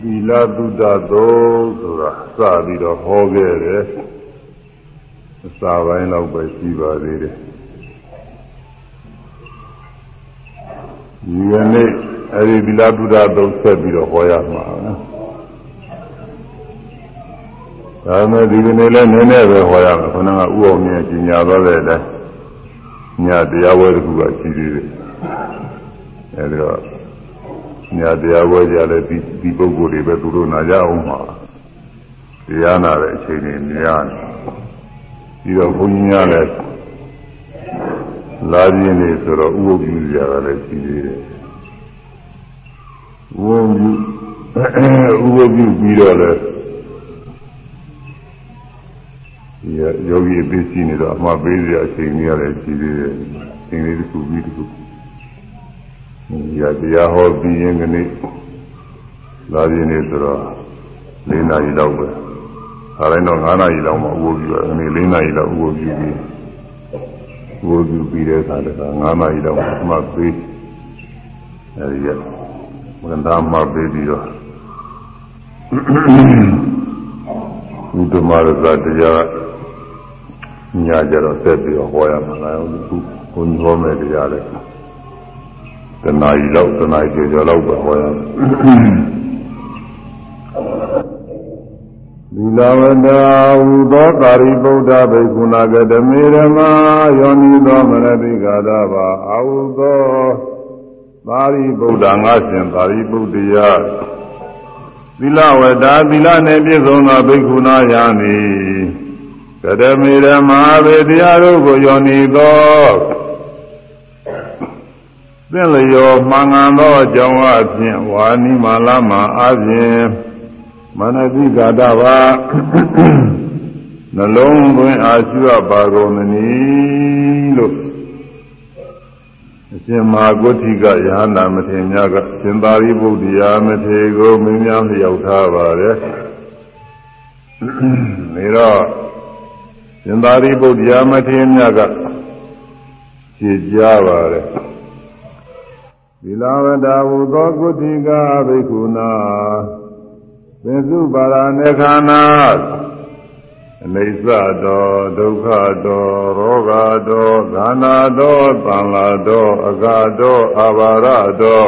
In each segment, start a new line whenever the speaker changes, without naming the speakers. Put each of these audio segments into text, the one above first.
သီလသုဒ္ဓသုဆိုတာစပြီးတော့ဟောခဲ့တယ်အစာပိုင်းလောက်ပဲရှိပါသေးတယ်ဒီကနေ့အဲဒီသီလသုဒ္ဓသုဆက်ပြီးတော့ဟောရမှာဒါမဲ့ဒီကနေ့လည်းနည်းနည်းပဲဟောရမယ်ခဏကဥအောင်မြင်ကျင်ညာသွားတဲ့အတိုင်းညတရားဝဲတစ်ခုကရှိသေးတယ်အဲဒီတော့ ညတရားဝဲကြလဲဒီဒီပုဂ္ဂိုလ်တွေပဲသူတို့နာကြအောင်ပါတရားနာတဲ့အချိန်တွေများနေပြီးတော့ဘုန်းကြီးများလည်းလာပြင်းနေဆိုတော့ဥပုပ်ပြုကြတာလည်းရှိသေးတယ်ဥပုပ်ပြုဥပုပ်ပြုပြီးတော့လည်းဒီယောဂီအသိရှိနေတော့အမှပေးစရာအချိန်ကြီးရတယ်ရှိသေးတယ်အချိန်လေးတစ်ခုပြီးတစ်ခု ဒီတရားဟောပြီးရင်ကနေ့လာပြင်းနေဆိုတော့၄နာရီလောက်ပဲအားလည်းတော့9နာရီလောက်မှဥပုပ်ပြုရတယ်ဒီ၄နာရီလောက်ဥပုပ်ပြုပြီးဥပုပ်ပြုပြီးတဲ့အခါတည်းက9နာရီလောက်မှပေးအဲဒီကမန္တမပေးပြီးတော့ဥဒ္ဓမရဇတရားညကြတော့ဆက်ပြီးတော့ဟောရမှာလားခုဘုန်းကြီးဟောမယ်တရားလဲ တနာရီလောက်တနာရီကျော်ကျော်လောက်ပဲဟောရမယ်သီလဝတ္တဟူသောတာရိပုတ္တဘိက္ခုနာကတမေရမယောနိသောမနတိကာသဘာအာဟုသောသာရိပုတ္တငါရှင်သာရိပုတ္တယသီလဝတ္တသီလနှင့်ပြည့်စုံသောဘိက္ခုနာယံသည်ကတမေရမဘေတရားတို့ကိုယောနိသော သင်လျောမှန်ကန်သောအကြောင်းအဖြစ်ဝါနိမာလမအပြင်မနတိကာတဘာနှလုံးသွင်းအားရှိရပါကုန်သနည်းလို့အရှင်မဟာဂုဋ္ဌိကယဟနာမထေရမြတ်ကရှင်သာရိပုတ္တရာမထေရကိုမင်းများလျောက်ထားပါတယ်ဒါတော့ရှင်သာရိပုတ္တရာမထေရမြတ်ကဖြေကြားပါတယ် သီလဝတ္တဟူသောဂုဋ္ဌိကဘိက္ခုနာသင်္စုပါရဏေခန္ဓာအိစ္ဆတောဒုက္ခတောရောဂတောဂာနာတောသံလာတောအဂါတောအာဘာရတော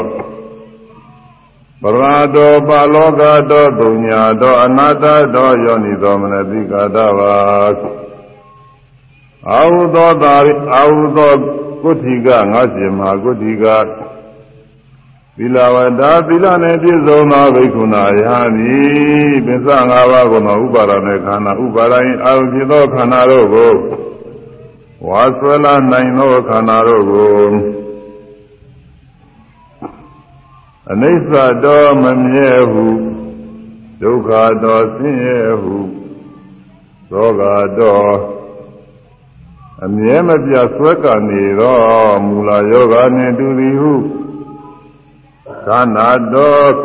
ပရာတောပါလောကတောဒုညာတောအနာတတောယောနိသောမနတိကာတဘာအာဟုသောသာရိအာဟုသောကုဋ္ဌိကငါရှင်မဟာကုဋ္ဌိက သီလဝတ္တသီလနဲ့ပြည့်စုံသောဘိက္ခုနာယဟသည်ပစ္စ၅ပါးကိုသောဥပါဒနဲ့ခန္ဓာဥပါဒရင်အာရုံဖြစ်သောခန္ဓာတို့ကိုဝါဆွဲလာနိုင်သောခန္ဓာတို့ကိုအနိစ္စတော်မမြဲဟုဒုက္ခတော်ဆင်းရဲဟုသောကတော်အမြဲမပြတ်ဆွဲကနေသောမူလယောဂနှင့်တူသည်ဟု သာနာတော်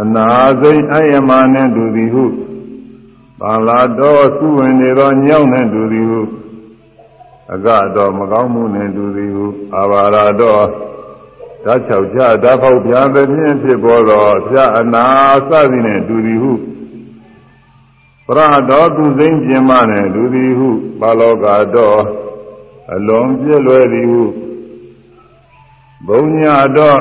အနာစိတ်အယမနှင့်တူသည်ဟုပါလာတော်စုဝင်နေသောညောင်းနှင့်တူသည်ဟုအကတော်မကောင်းမှုနှင့်တူသည်ဟုအာဘာရတော်ဓာတ်ချောက်ချဓာတ်ဖောက်ပြန်သည်ဖြင့်ဖြစ်ပေါ်သောဖြာအနာစသည်နှင့်တူသည်ဟုပရတော်သူစိမ့်ကျင်မနှင့်တူသည်ဟုပါလောကတော်အလွန်ပြည့်လွယ်သည်ဟု ဘုံညာတော့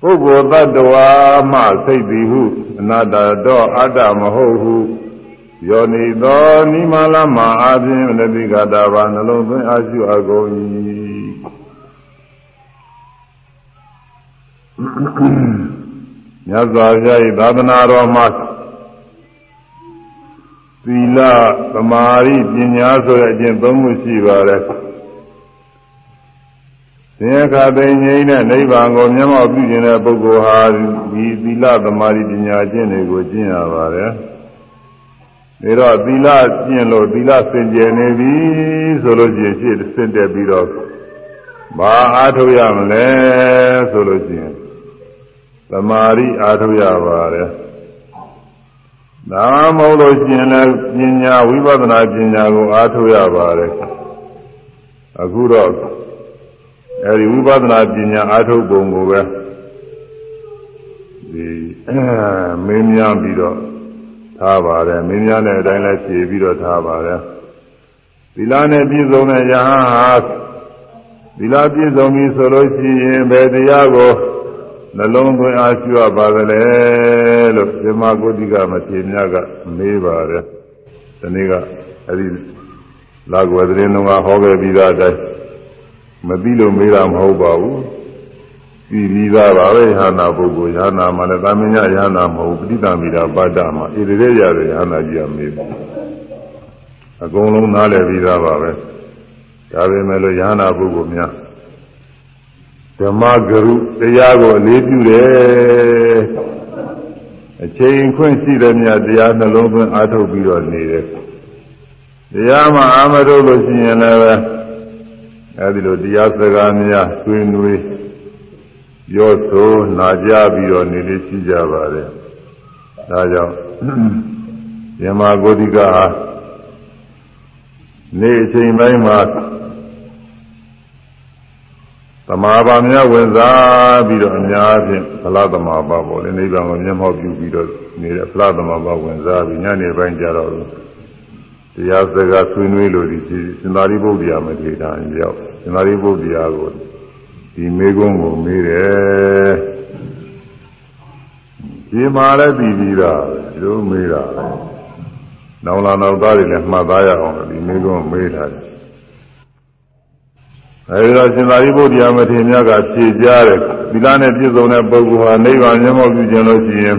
ပုဂ္ဂိုလ်တ attva မှစိတ်သည်ဟုအနာတ္တတော့အတ္တမဟုတ်ဟုယောနိသောနိမလမအာဖြင့်လတိကတာဘာနှလုံးသွင်းအာရှုအကုန်၏မြတ်စွာဘုရား၏သာသနာတော်မှာသီလသမာဓိပညာဆိုတဲ့အကျင့်သုံးခုရှိပါတယ် သင်္ခါသိငြိမ်းတဲ့နိဗ္ဗာန်ကိုမျက်မှောက်ပြုခြင်းတဲ့ပုဂ္ဂိုလ်ဟာဒီသီလသမာဓိပညာကျင့်တွေကိုကျင့်ရပါတယ်။ဒါတော့သီလကျင့်လို့သီလစင်ကြယ်နေပြီဆိုလို့ရှိရင်ရှေ့စင့်တက်ပြီးတော့ဘာအားထုတ်ရမလဲဆိုလို့ရှိရင်သမာဓိအားထုတ်ရပါတယ်။ဒါမှမဟုတ်လို့ရှိရင်လည်းပညာဝိပဿနာပညာကိုအားထုတ်ရပါတယ်။အခုတော့ အဲဒီဝိပဿနာပညာအားထုတ်ပုံကိုပဲမင်းများပြီးတော့ထားပါတယ်မင်းများနဲ့အတိုင်းလဲဖြေပြီးတော့ထားပါတယ်သီလနဲ့ပြည့်စုံတဲ့ယဟန်ဟာသီလပြည့်စုံပြီဆိုလို့ရှိရင်ဘယ်တရားကိုနှလုံးသွင်းအားရှိရပါသလဲလို့ဇမဂုတိကမထေရမြတ်ကမေးပါတယ်ဒီနေ့ကအဲဒီလာကွယ်သတင်းတော်ကဟောခဲ့ပြီးသားအတိုင်း မသိလို့မေးတာမဟုတ်ပါဘူးပြီးပြီးသားပါပဲယဟနာပုဂ္ဂိုလ်ယဟနာမှာလည်းသာမညယဟနာမဟုတ်ပဋိသမိတာပါဒမှာဣတိရေရတဲ့ယဟနာကြီးကမေးတယ်အကုန်လုံးနားလည်ပြီးသားပါပဲဒါပေမဲ့လို့ယဟနာပုဂ္ဂိုလ်များဓမ္မဂရုတရားကိုအလေးပြုတယ်အချိန်ခွင့်ရှိတဲ့မြတ်တရားနှလုံးသွင်းအားထုတ်ပြီးတော့နေတယ်တရားမှအာမထုတ်လို့ရှိရင်လည်းပဲ အဲဒီလိုတရားစကားများဆွေးနွေးပြောဆိုနာကြပြီးတော့နေလေးရှိကြပါတယ်ဒါကြောင့်ယမဂုတိကနေ့အချိန်ပိုင်းမှာသမာပါများဝင်စားပြီးတော့အများဖြင့်ဖလားသမာပါပေါ့လေနိဗ္ဗာန်ကိုမျက်မှောက်ပြုပြီးတော့နေတဲ့ဖလားသမာပါဝင်စားပြီးညနေပိုင်းကျတော့တရားစကားဆွေးနွေးလို့ဒီစင်္သာရိပုတ္တရာမထေရရောက် စင်္သာရိပုတ္တရာကိုဒီမေကုန်းကိုမေးတယ်ဒီမှာလည်းပြီးပြီးသားဒီလိုမေးတာနောင်လာနောက်သားတွေလည်းမှတ်သားရအောင်ဒီမေကုန်းမေးထားတယ်အဲဒီတော့ရှင်သာရိပုတ္တရာမထေရမြတ်ကဖြေကြားတယ်သီလနဲ့ပြည့်စုံတဲ့ပုဂ္ဂိုလ်ဟာနိဗ္ဗာန်မျက်မှောက်ပြုခြင်းလို့ရှိရင်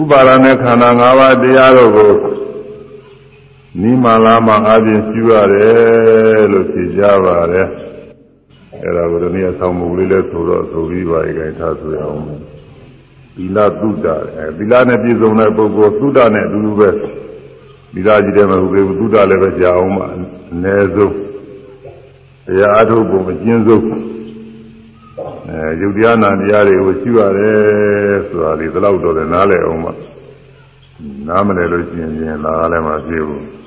ဥပါဒနဲ့ခန္ဓာ၅ပါးတရားတို့ကို နိမလာမအပြင်ပြုရတယ်လို့ဖြေကြားပါတယ်အဲဒါကိုဒီနေ့ဆောင်းမူလေးလဲဆိုတော့ဆိုပြီးပါရဲ့ခိုင်ထားဆိုရအောင်သီလသုဒ္ဓအဲသီလနဲ့ပြည့်စုံတဲ့ပုဂ္ဂိုလ်သုဒ္ဓနဲ့အတူတူပဲသီလကြီးတယ်မဟုတ်ဘူးသုဒ္ဓလည်းပဲကြာအောင်ပါအနည်းဆုံးတရားအထုတ်ပုံအကျဉ်းဆုံးအဲယုတ်တရားနာတရားတွေကိုရှိရတယ်ဆိုတာဒီတော့တော့လည်းနားလည်အောင်ပါနားမလည်လို့ရှိရင်ပြင်လာလည်းမဖြစ်ဘူး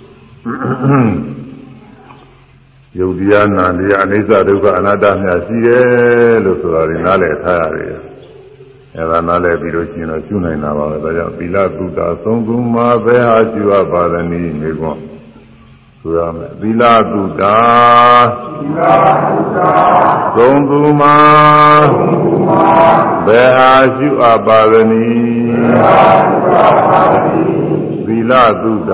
ယုတ်တရားနာတရားအနိစ္စဒုက္ခအနတ္တများရှိတယ်လို့ဆိုတာဒီနားလည်ထားရတယ်အဲဒါနားလည်ပြီးလို့ရှိရင်တော့ကျွနိုင်တာပါပဲဒါကြောင့်သီလသုတ္တသုံးခုမှာဘယ်ဟာကျွရပါသနည်းမေကွန်းဆိုရမယ်သီလသုတ္တသီလသုတ္တသုံးခုမှာဘယ်ဟာကျွအပ်ပါသနည်းသီလသုတ္တသုံးခုမှာဘယ်ဟာကျွအပ်ပါသနည်း သီလသုဒ္ဓ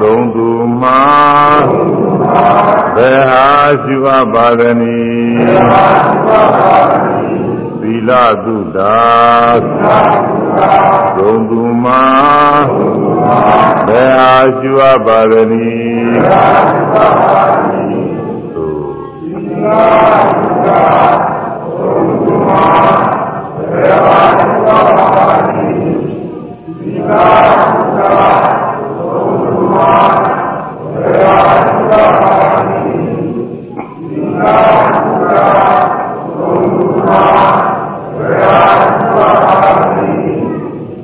သုံးသူမှာဘယ်ဟာရှိအပ်ပါသနည်းသို့သီလသုဒ္ဓသုံးသူမှာဘယ်ဟာရှိအပ်ပါသနည်းသီလသုဒ္ဓသုံးသူမှာဘယ်ဟာရှိအပ်ပါသနည်းသီ လသုဒ္ဓသုံးသူမှာ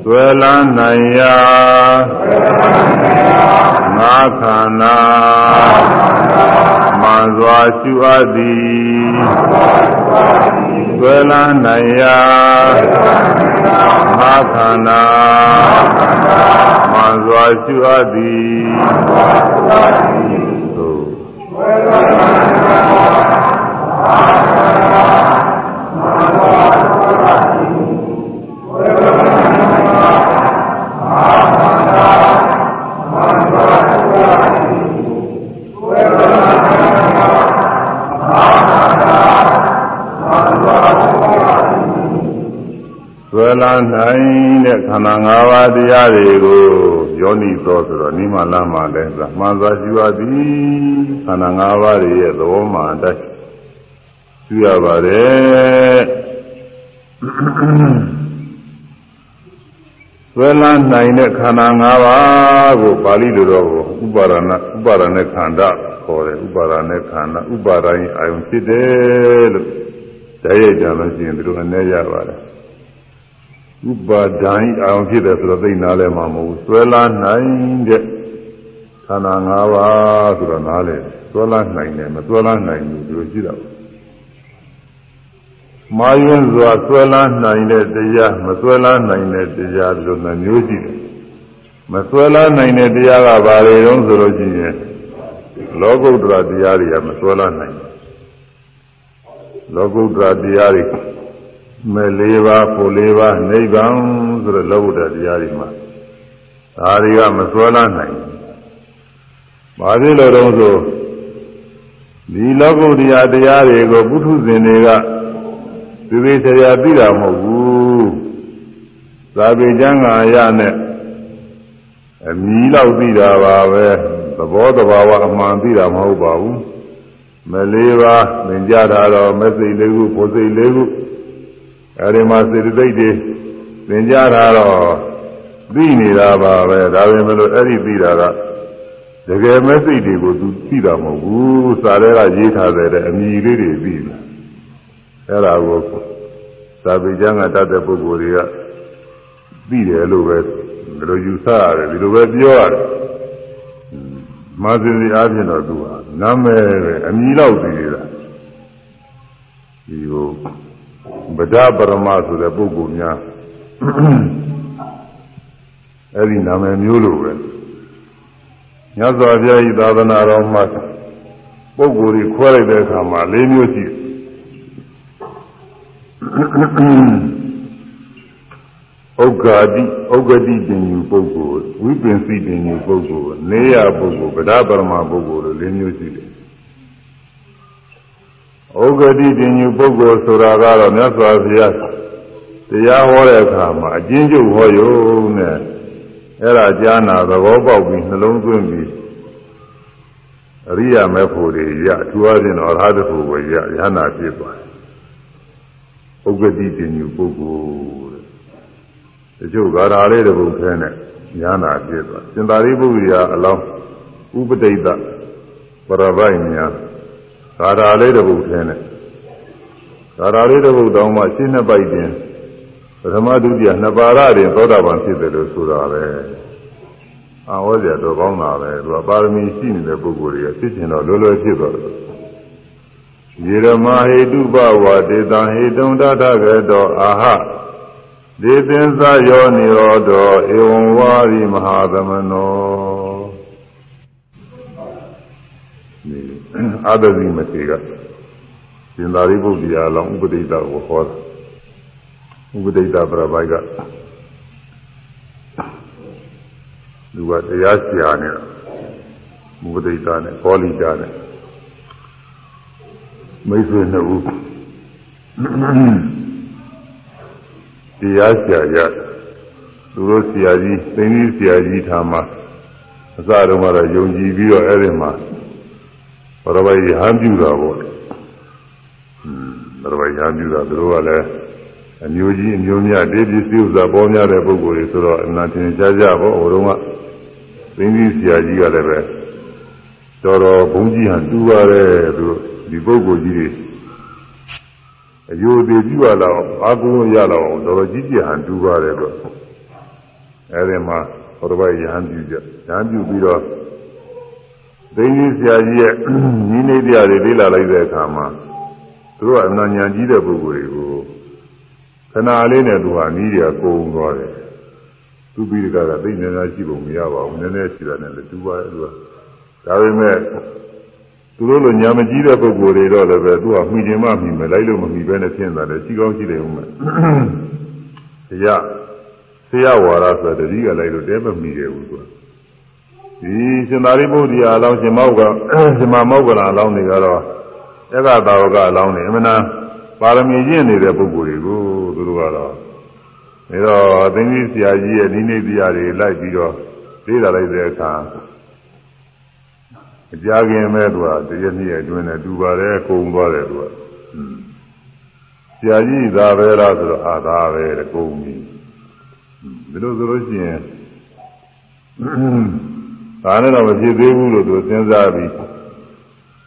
သွေလန်းနိုင်ရာငါခန္ဓာမှန်စွာရှုအပ်သည် သွေလန်းနိုင်ရာငါခန္ဓာမှန်စွာရှုအပ်သည်သို့ဆွဲလာ နိုင်တဲ့ခန္ဓာ၅ပါးတရားတွေကိုယောနိသောဆိုတော့နိမလမ်းမှာလဲဆိုမှန်စွာရှိပါသည်ခန္ဓာ၅ပါးရဲ့သဘောမှအတိုင်းရှိရပါတယ်ဆွဲလာနိုင်တဲ့ခန္ဓာ၅ပါးကိုပါဠိလိုတော့ဥပါဒနာဥပါဒနဲ့ခန္ဓာခေါ်တယ်ဥပါဒနဲ့ခန္ဓာဥပါဒရင်အာယုံဖြစ်တယ်လို့တည်းရကြလို့ရှိရင်ဒီလိုအနေရပါတယ် ဥပါဒံအောင်ဖြစ်တယ်ဆိုတော့သိနာလဲမှာမဟုတ်ဘူးဆွဲလာနိုင်တဲ့ခန္ဓာ၅ပါးဆိုတော့နားလဲဆွဲလာနိုင်တယ်မဆွဲလာနိုင်ဘူးဒီလိုရှိတာမာယွန်းစွာဆွဲလန်းနိုင်တဲ့တရားမဆွဲလန်းနိုင်တဲ့တရားလို့နှမျိုးရှိတယ်မဆွဲလန်းနိုင်တဲ့တရားကဘာတွေတုံးဆိုလို့ရှိရင်လောကုတ္တရာတရားတွေကမဆွဲလန်းနိုင်ဘူးလောကုတ္တရာတရားတွေ မဲ့လေးပါးဖို့လေးပါးနိဗ္ဗာန်ဆိုတဲ့လောကုတ္တရာတရားတွေမှာဒါတွေကမဆွဲလန်းနိုင်ဘူးဘာဖြစ်လို့တုံးဆိုဒီလောကုတ္တရာတရားတွေကိုပုထုဇဉ်တွေကသေသေးချာချာသိတာမဟုတ်ဘူးသာပေကျမ်းဂန်ရနဲ့အမီလောက်သိတာပါပဲသဘောတဘာဝအမှန်သိတာမဟုတ်ပါဘူးမလေးပါသင်ကြတာတော့မစိတ်လေးခုဘုစိတ်လေးခု အဲဒီမှာစေတသိက်တွေသင်ကြတာတော့သိနေတာပါပဲဒါပေမဲ့လို့အဲ့ဒီသိတာကတကယ်မစိတ်တွေကိုသူသိတာမဟုတ်ဘူးစာထဲကရေးထားတဲ့အမီလေးတွေသိတယ်အဲ့ဒါကိုသာပေကျမ်းကတတ်တဲ့ပုဂ္ဂိုလ်တွေကသိတယ်လို့ပဲဒီလိုယူဆရတယ်ဒီလိုပဲပြောရတယ်မာသီစီအားဖြင့်တော့သူဟာနာမည်ပဲအမည်လောက်သိနေတာဒီကို ဗဒပရမဆိုတဲ့ပုဂ္ဂိုလ်များအဲ့ဒီနာမည်မျိုးလိုပဲညဇောပြာဤသာသနာတော်မှာပုဂ္ဂိုလ်ကြီးခွဲလိုက်တဲ့အခါမှာ၄မျိုးရှိတယ်ဥက္ကာတိဥက္ကတိပင်ယူပုဂ္ဂိုလ်ဝိပင်စီပင်ယူပုဂ္ဂိုလ်နေရပုဂ္ဂိုလ်ဗဒပရမပုဂ္ဂိုလ်လို့၄မျိုးရှိတယ် ဥက္ကတိပင်ယူပုဂ္ဂိုလ်ဆိုတာကတော့မြတ်စွာဘုရားတရားဟောတဲ့အခါမှာအကျဉ်းချုပ်ဟောရုံနဲ့အဲ့ဒါကြားနာသဘောပေါက်ပြီးနှလုံးသွင်းပြီးအရိယာမေဖို့တွေရအထူးအားဖြင့်တော့အရဟတဖို့ကိုရရဟနာဖြစ်သွားတယ်ဥက္ကတိတင်ညူပုဂ္ဂိုလ်တဲ့တချို့ဂါရာလေးတစ်ပုဒ်ခဲနဲ့ညာနာဖြစ်သွားစင်သာရိပုတ္တရာအလောင်းဥပဒိတပရပိုက်ညာ ဂါရာလေးတစ်ပုဒ်ခဲနဲ့ဂါရာလေးတစ်ပုဒ်တောင်းမှရှင်းနှစ်ပိုက်တင်ပထမဒုတိယနှစ်ပါးရတင်သောတာပန်ဖြစ်တယ်လို့ဆိုတာပဲအာဝဇ္ဇတော်ကောင်းတာပဲသူကပါရမီရှိနေတဲ့ပုဂ္ဂိုလ်တွေကဖြစ်ချင်တော့လွယ်လွယ်ဖြစ်သွားတယ်ယေရမဟေတုပဝတေတံဟေတုံတထကတောအာဟဒေသင်္စယောနိရောဓောဧဝံဝါရိမဟာသမနော အာဒဇိမတိကရှင်သာရိပုတ္တရာလောင်းဥပဒိတကိုဟောတာဥပဒိတပြပိုက်ကသူကတရားဆရာနဲ့ဥပဒိတနဲ့ကောလိတာနဲ့မိတ်ဆွေနှစ်ဦးတရားဆရာရသူတို့ဆရာကြီးသိင်းကြီးဆရာကြီးထားမှာအစတုန်းကတော့ယုံကြည်ပြီးတော့အဲ့ဒီမှာ ဘရဝိဟန်ပြုတာပေါ့ဘရဝိဟန်ပြုတာသူတို့ကလည်းအမျိုးကြီးအမျိုးများတေးပစ္စည်းဥစ္စာပေါ်များတဲ့ပုဂ္ဂိုလ်တွေဆိုတော့အနာတင်ကြကြပေါ့ဟိုတုန်းကသိင်းကြီးဆရာကြီးကလည်းပဲတော်တော်ဘုန်းကြီးဟန်တူပါတယ်သူတို့ဒီပုဂ္ဂိုလ်ကြီးတွေအယိုသေးပြုရတော့အာကုန်းရတော့တော်တော်ကြီးကြီးဟန်တူပါတယ်တော့အဲဒီမှာဘုရားယဟန်ပြုကြယဟန်ပြုပြီးတော့ သိင်းကြီးဆရာကြီးရဲ့ညီနေတရားတွေလေ့လာလိုက်တဲ့အခါမှာသူတို့ကအနာညာကြီးတဲ့ပုဂ္ဂိုလ်တွေကိုခဏလေးနဲ့သူဟာနီးတွေကကုန်သွားတယ်သူပြီးတကကသိနေများရှိပုံမရပါဘူးနည်းနည်းရှိတာနဲ့လည်းတူပါတယ်သူကဒါပေမဲ့သူတို့လိုညာမကြီးတဲ့ပုဂ္ဂိုလ်တွေတော့လည်းပဲသူကမှီတယ်မှမှီမယ်လိုက်လို့မမှီပဲနဲ့ဖြစ်နေတာလေရှိကောင်းရှိတယ်ဦးမယ်တရားဆရာဝါရဆိုတဲ့ဒီကလိုက်လို့တဲမမှီတယ်ဘူးသူ ဒီရှင်သာရိပုတ္တရာအလောင်းရှင်မောက်ကရှင်မမောက်ကလာအလောင်းတွေကတော့ဧကသာဝကအလောင်းတွေအမှန်တပါရမီရင့်နေတဲ့ပုဂ္ဂိုလ်တွေကိုသူတို့ကတော့ဒါတော့အသိဉာဏ်ဆရာကြီးရဲ့ဒီနေ့တရားတွေလိုက်ပြီးတော့သိလာလိုက်တဲ့အခါအကြခင်မဲ့သူကတရနေ့အတွင်းနဲ့တူပါတယ်ကုံသွားတယ်သူကဆရာကြီးသာပဲလားဆိုတော့အာသာပဲကုံပြီဒီလိုဆိုလို့ရှိရင် ဒါနဲ့တော့မဖြစ်သေးဘူးလို့သူစဉ်းစားပြီး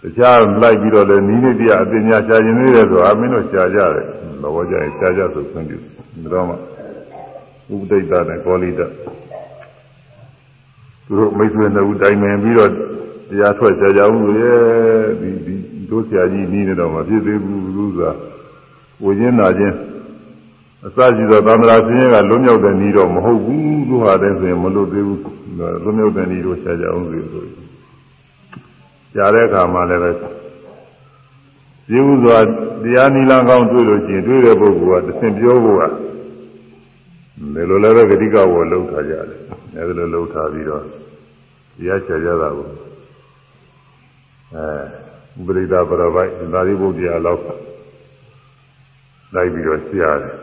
တခြားလိုက်ပြီးတော့လည်းနီးနေတရားအပညာရှားခြင်းသေးတယ်ဆိုအမင်းတို့ရှားကြတယ်ဘောကြရင်ရှားကြဆိုဆွံ့ပြုဒါတော့မှဥပဒိတနဲ့ကောလိတသူတို့မိတ်ဆွေနှစ်ဦးတိုင်ပင်ပြီးတော့တရားထွက်ကြကြဘူးရဲ့ဒီဒီတို့ဆရာကြီးနီးနေတော့မဖြစ်သေးဘူးလို့ဆိုတာဝိညာဉ်နာခြင်းအစရှိသောသံဃာဆင်းရဲကလွတ်မြောက်တဲ့ဤတော့မဟုတ်ဘူးသူဟာတဲ့ဆိုရင်မလွတ်သေးဘူး လွတ်မြောက်တဲ့ဤတော့ရှားကြအောင်ဆိုဆိုကြားတဲ့အခါမှာလည်းပဲဒီဥစွာတရားနိလန်းကောင်းတွေ့လို့ရှိရင်တွေ့တဲ့ပုဂ္ဂိုလ်ကတဆင်ပြောဖို့ကဒီလိုလည်းပဲဂတိကဝလှုပ်ထားကြတယ်အဲဒီလိုလှုပ်ထားပြီးတော့တရားချကြတာကိုအဲဥပရိဒပရပိုက်သာရိပုတ္တရာလောက်လိုက်ပြီးတော့ဆရာတယ်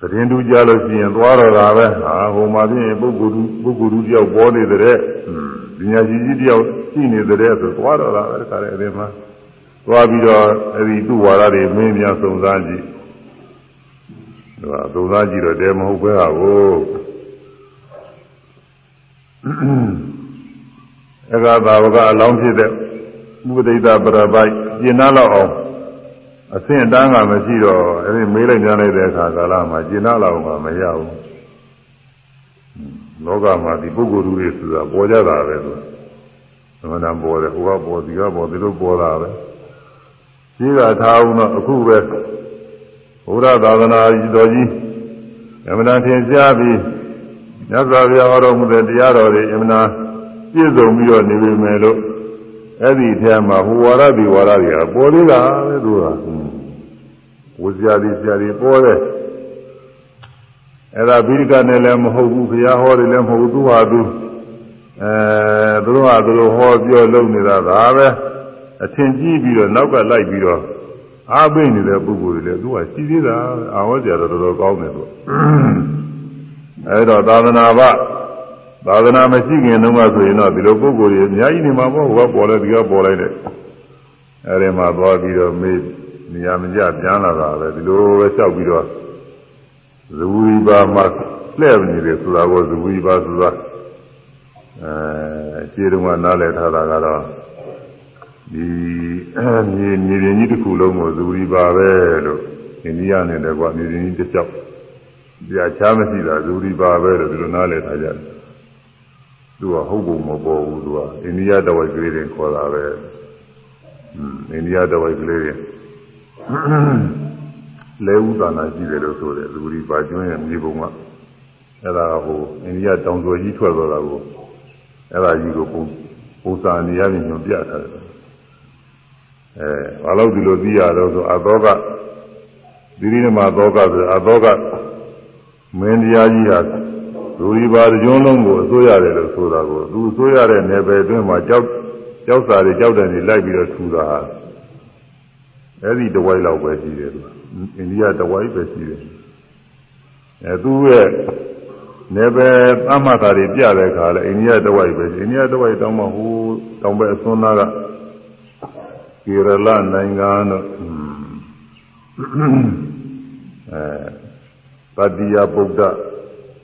သတင်းတူကြလို့ရှိရင်သွားတော့တာပဲဟာဟိုမှာပြင်ပုဂ္ဂိုလ်ပုဂ္ဂိုလ်တယောက်ပေါ်နေတဲ့ပညာရှိကြီးတယောက်ရှိနေတဲ့ဆိုသွားတော့တာပဲခါတဲ့အဲဒီမှာသွားပြီးတော့အဲဒီသူ့ဝါဒတွေမင်းများစုံစမ်းကြည့်ဟိုစုံစမ်းကြည့်တော့တဲမဟုတ်ပဲဟာကိုအဂါသာဝကအလောင်းဖြစ်တဲ့ဥပဒိတပရပိုက်ကျင်နာလောက်အောင် အဆင့်တန်းကမရှိတော့အဲဒီမေးလိုက်ကြလိုက်တဲ့အခါကာလမှာကျင်နာလောက်မှမရဘူးလောကမှာဒီပုဂ္ဂိုလ်တွေဆိုတာပေါ်ကြတာပဲသူသမဏပေါ်တယ်ဟိုကပေါ်ဒီကပေါ်ဒီလိုပေါ်တာပဲရှိကထားအောင်တော့အခုပဲဘုရားသာသနာတော်ကြီးအမှန်တန်ထင်ရှားပြီးမြတ်စွာဘုရားဟောတော်မူတဲ့တရားတော်တွေအမှန်တန်ပြည့်စုံပြီးတော့နေပြီမယ်လို့ အဲ့ဒီထဲမှာဟိုဝါရဒီဝါရတွေကပေါ်သေးတာပဲသူကဝဇ္ဇာတိဆရာတွေပေါ်တယ်အဲ့ဒါဘိရိကနဲ့လည်းမဟုတ်ဘူးဘုရားဟောတယ်လည်းမဟုတ်ဘူးသူဟာသူအဲသူတို့ဟာသူတို့ဟောပြောလုပ်နေတာဒါပဲအထင်ကြီးပြီးတော့နောက်ကလိုက်ပြီးတော့အားပိနေတဲ့ပုဂ္ဂိုလ်တွေလည်းသူကရှိသေးတာအာဟောကြတော့တော်တော်ကောင်းတယ်သူအဲ့တော့သာသနာ့ဘ သာသနာမရှိခင်တုန်းကဆိုရင်တော့ဒီလိုပုဂ္ဂိုလ်တွေအများကြီးနေမှာပေါ့ဟောပေါ်လဲဒီကပေါ်လိုက်တယ်အဲ့ဒီမှာသွားပြီးတော့မေးနေရာမကျပြန်လာတာပဲဒီလိုပဲလျှောက်ပြီးတော့ဇဝီပါမှာလှည့်နေတယ်ဆိုတာကိုဇဝီပါဆိုတာအဲခြေတုံးကနားလည်ထားတာကတော့ဒီမြေမြေရင်ကြီးတစ်ခုလုံးကိုဇဝီပါပဲလို့အိန္ဒိယနဲ့လည်းကွာမြေရင်ကြီးတစ်ကြောက်ကြာချားမရှိတာဇဝီပါပဲလို့ဒီလိုနားလည်ထားကြတယ် သူကဟုတ်ပုံမပေါ်ဘူးသူကအိန္ဒိယတဝိုက်ကလေးတွေခေါ်တာပဲอืมအိန္ဒိယတဝိုက်ကလေးတွေလဲဥဒါနာရှိတယ်လို့ဆိုတယ်လူကြီးပါကျွန်းရဲ့မြေပုံကအဲ့ဒါဟိုအိန္ဒိယတောင်ကျော်ကြီးထွက်သွားတာကိုအဲ့ဒါကြီးကိုပုံပုံစာနေရာပြင်ညွန်ပြထားတယ်အဲဘာလို့ဒီလိုသိရတော့ဆိုအသောကဒီဒီနမှာသောကဆိုအသောကမင်းတရားကြီးဟာ လူကြီးပါကျွန်းလုံးကိုအစိုးရတယ်လို့ဆိုတာကိုသူအစိုးရတဲ့နယ်ပယ်အတွင်းမှာကြောက်ကြောက်စာတွေကြောက်တယ်နေလိုက်ပြီးတော့ထူတာဟာအဲ့ဒီတဝိုက်လောက်ပဲရှိတယ်သူအိန္ဒိယတဝိုက်ပဲရှိတယ်အဲသူရဲ့နေပဲသမတ်တာတွေပြတဲ့ခါလဲအိန္ဒိယတဝိုက်ပဲအိန္ဒိယတဝိုက်တောင်းမှဟိုတောင်ပဲအစွန်းသားကကေရလနိုင်ငံတို့အဲပတ္တိယဗုဒ္ဓ